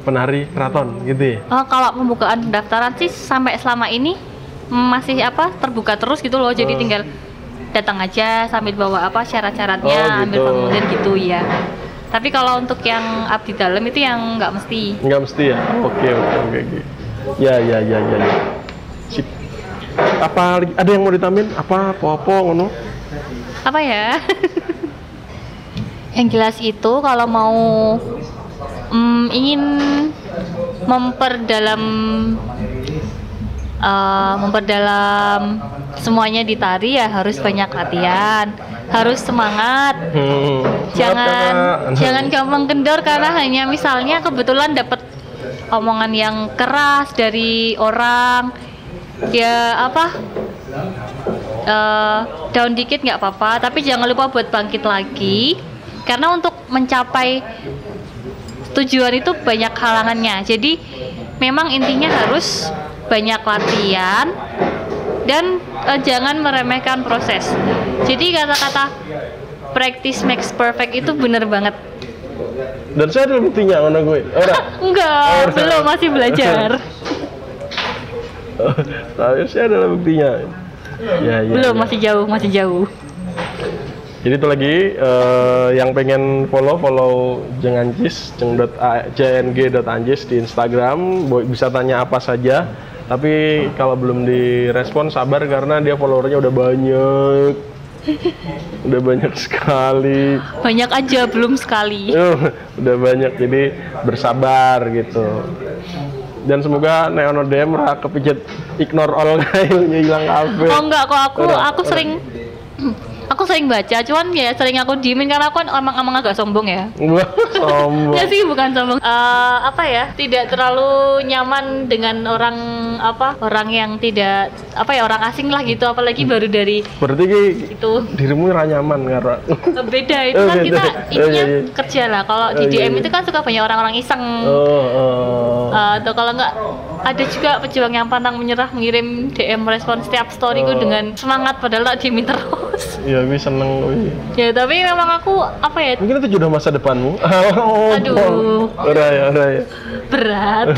penari keraton gitu ya. oh, kalau pembukaan pendaftaran sih sampai selama ini masih apa terbuka terus gitu loh jadi Hmm. tinggal datang aja sambil bawa apa syarat-syaratnya Oh, ambil gitu. formulir gitu ya tapi kalau untuk yang abdi dalam itu yang nggak mesti Enggak mesti ya? Oke, oke, oke. Ya, ya, ya, ya. ya. Sip. Apa ada yang mau ditambahin? Apa apa ngono? apa ya yang jelas itu kalau mau mm, ingin memperdalam eh, memperdalam semuanya di tari ya harus banyak latihan harus semangat. Hmm. jangan jangan gampang kendor karena hanya misalnya kebetulan dapat omongan yang keras dari orang ya apa eh, down dikit nggak apa-apa tapi jangan lupa buat bangkit lagi. Karena untuk mencapai tujuan itu banyak halangannya jadi memang intinya harus banyak latihan dan eh, jangan meremehkan proses jadi kata-kata practice makes perfect itu bener banget Dan saya ada buktinya ngono gue. Ora. enggak Oh, belum masih belajar Tapi saya ada buktinya. Ya, ya. belum ya. masih jauh masih jauh Jadi itu lagi eh, yang pengen follow follow jengancis jeng dot a- jng dot anjis di Instagram bisa tanya apa saja. Tapi kalau belum direspon sabar karena dia followernya udah banyak. udah banyak sekali. banyak aja belum sekali udah banyak jadi bersabar gitu. Dan semoga Neonodem ra kepijat ignore all kailnya hilang kabeh. oh enggak kok aku aku sering aku sering baca cuman ya sering aku diemin karena aku kan emang emang agak sombong ya sombong. Ya sih bukan sombong. Eh, apa ya? Tidak terlalu nyaman dengan orang apa? Orang yang tidak apa ya orang asing lah gitu. Apalagi baru dari Berarti ki itu dirimu ra nyaman karo. beda itu Oh, kan beda. kita Oh, intinya iya, iya. kerja lah. Kalau di Oh, iya, DM iya. itu kan suka banyak orang-orang iseng. Oh, oh. Eh, atau kalau nggak ada juga pejuang yang pantang menyerah mengirim DM respon setiap storyku Oh. dengan semangat padahal tak diemin terus. Iya, gue seneng gue. ya tapi memang aku apa ya Mungkin itu jodoh masa depanmu. Oh, Aduh. Ora ya, ora ya. berat.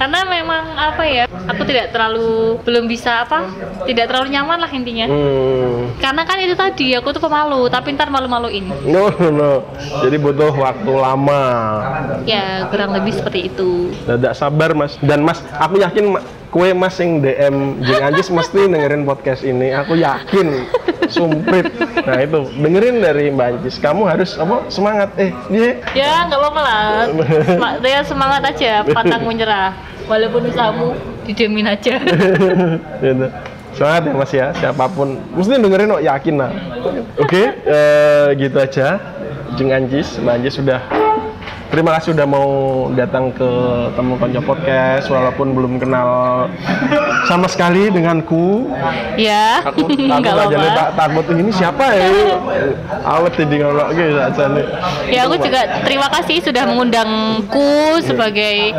karena memang apa ya aku tidak terlalu belum bisa apa tidak terlalu nyaman lah intinya Hmm. karena kan itu tadi aku tuh pemalu tapi ntar malu-maluin No, no, no. Jadi butuh waktu lama. ya kurang lebih seperti itu Tidak sabar mas. Dan mas, aku yakin kue mas yang DM Jeng Anjis mesti dengerin podcast ini. Aku yakin. Sumprit. Nah itu dengerin dari Mbak Anjis. Kamu harus apa? Semangat. Eh, dia. ya nggak apa-apa lah dia semangat aja pantang menyerah walaupun usahamu didemin aja gitu. Semangat ya mas ya. Siapa pun. Mesti dengerin kok yakin lah. Oke, eh, gitu aja. Jeng Anjis, Mbak Anjis sudah Terima kasih udah mau datang ke Temu Konco Podcast walaupun belum kenal sama sekali denganku. ya Aku aku nggak aja apa-apa tak takut ini siapa ya? Awet jadi ngono gitu ya aku juga terima kasih sudah mengundangku sebagai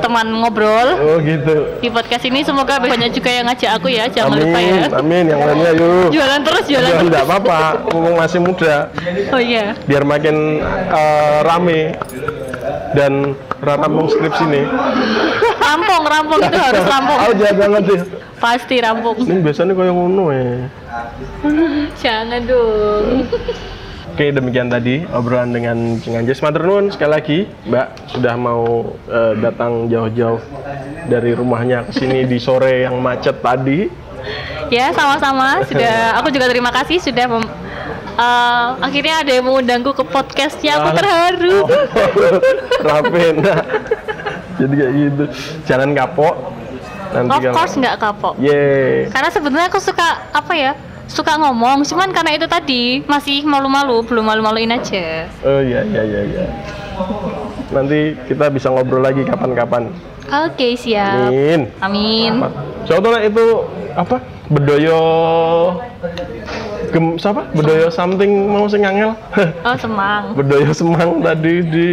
teman ngobrol Oh gitu. di podcast ini semoga banyak juga yang ngajak aku ya jangan amin, lupa ya amin. Yang lainnya yuk. jualan terus jualan enggak apa-apa, mumpung masih muda. oh iya Biar makin eh, rame dan rampung skripsi nih. rampung rampung itu harus rampung Oh jangan banget deh. pasti rampung Ini biasanya kayak ngono ya. jangan dong Oke demikian tadi obrolan dengan Matur nuwun sekali lagi Mbak sudah mau eh, datang jauh-jauh dari rumahnya ke sini di sore yang macet tadi. ya sama-sama sudah aku juga terima kasih sudah mem- eh, akhirnya ada yang mengundangku ke podcastnya aku terharu Oh, Rapena. Jadi kayak gitu. Jangan kapok. Nanti of course nggak kapok Ye. karena sebenarnya aku suka apa ya suka ngomong cuman karena itu tadi masih malu-malu belum malu-maluin aja Oh iya iya iya iya. Nanti kita bisa ngobrol lagi kapan-kapan. oke siap Amin. amin Contohnya itu apa? Bedoyo gem siapa? Bedoyo something mau sing angel. oh semang Bedoyo semang tadi di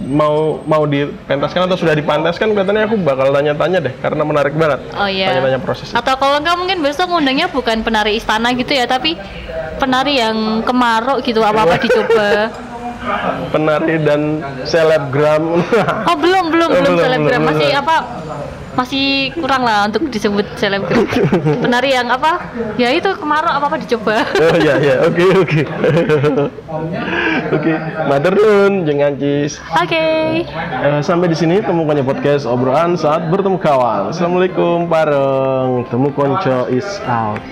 mau mau dipentaskan atau sudah dipantaskan kelihatannya aku bakal tanya-tanya deh karena menarik banget. Oh iya. Tanya-tanya proses. Atau kalau enggak mungkin besok ngundangnya bukan penari istana gitu ya, tapi penari yang kemaruk gitu apa-apa dicoba. Penari dan selebgram. Oh, belum, belum, Oh, belum belum, selebgram. belum, Masih belum. apa? Masih kurang lah untuk disebut selebgram. Penari yang apa? Ya itu kemaruk apa-apa dicoba. oh iya iya oke oke. Oke, matur nuwun jeung Ancis. Oke. Eh, sampai di sini temu konco podcast obrolan saat bertemu kawan. Assalamualaikum bareng temu konco is out.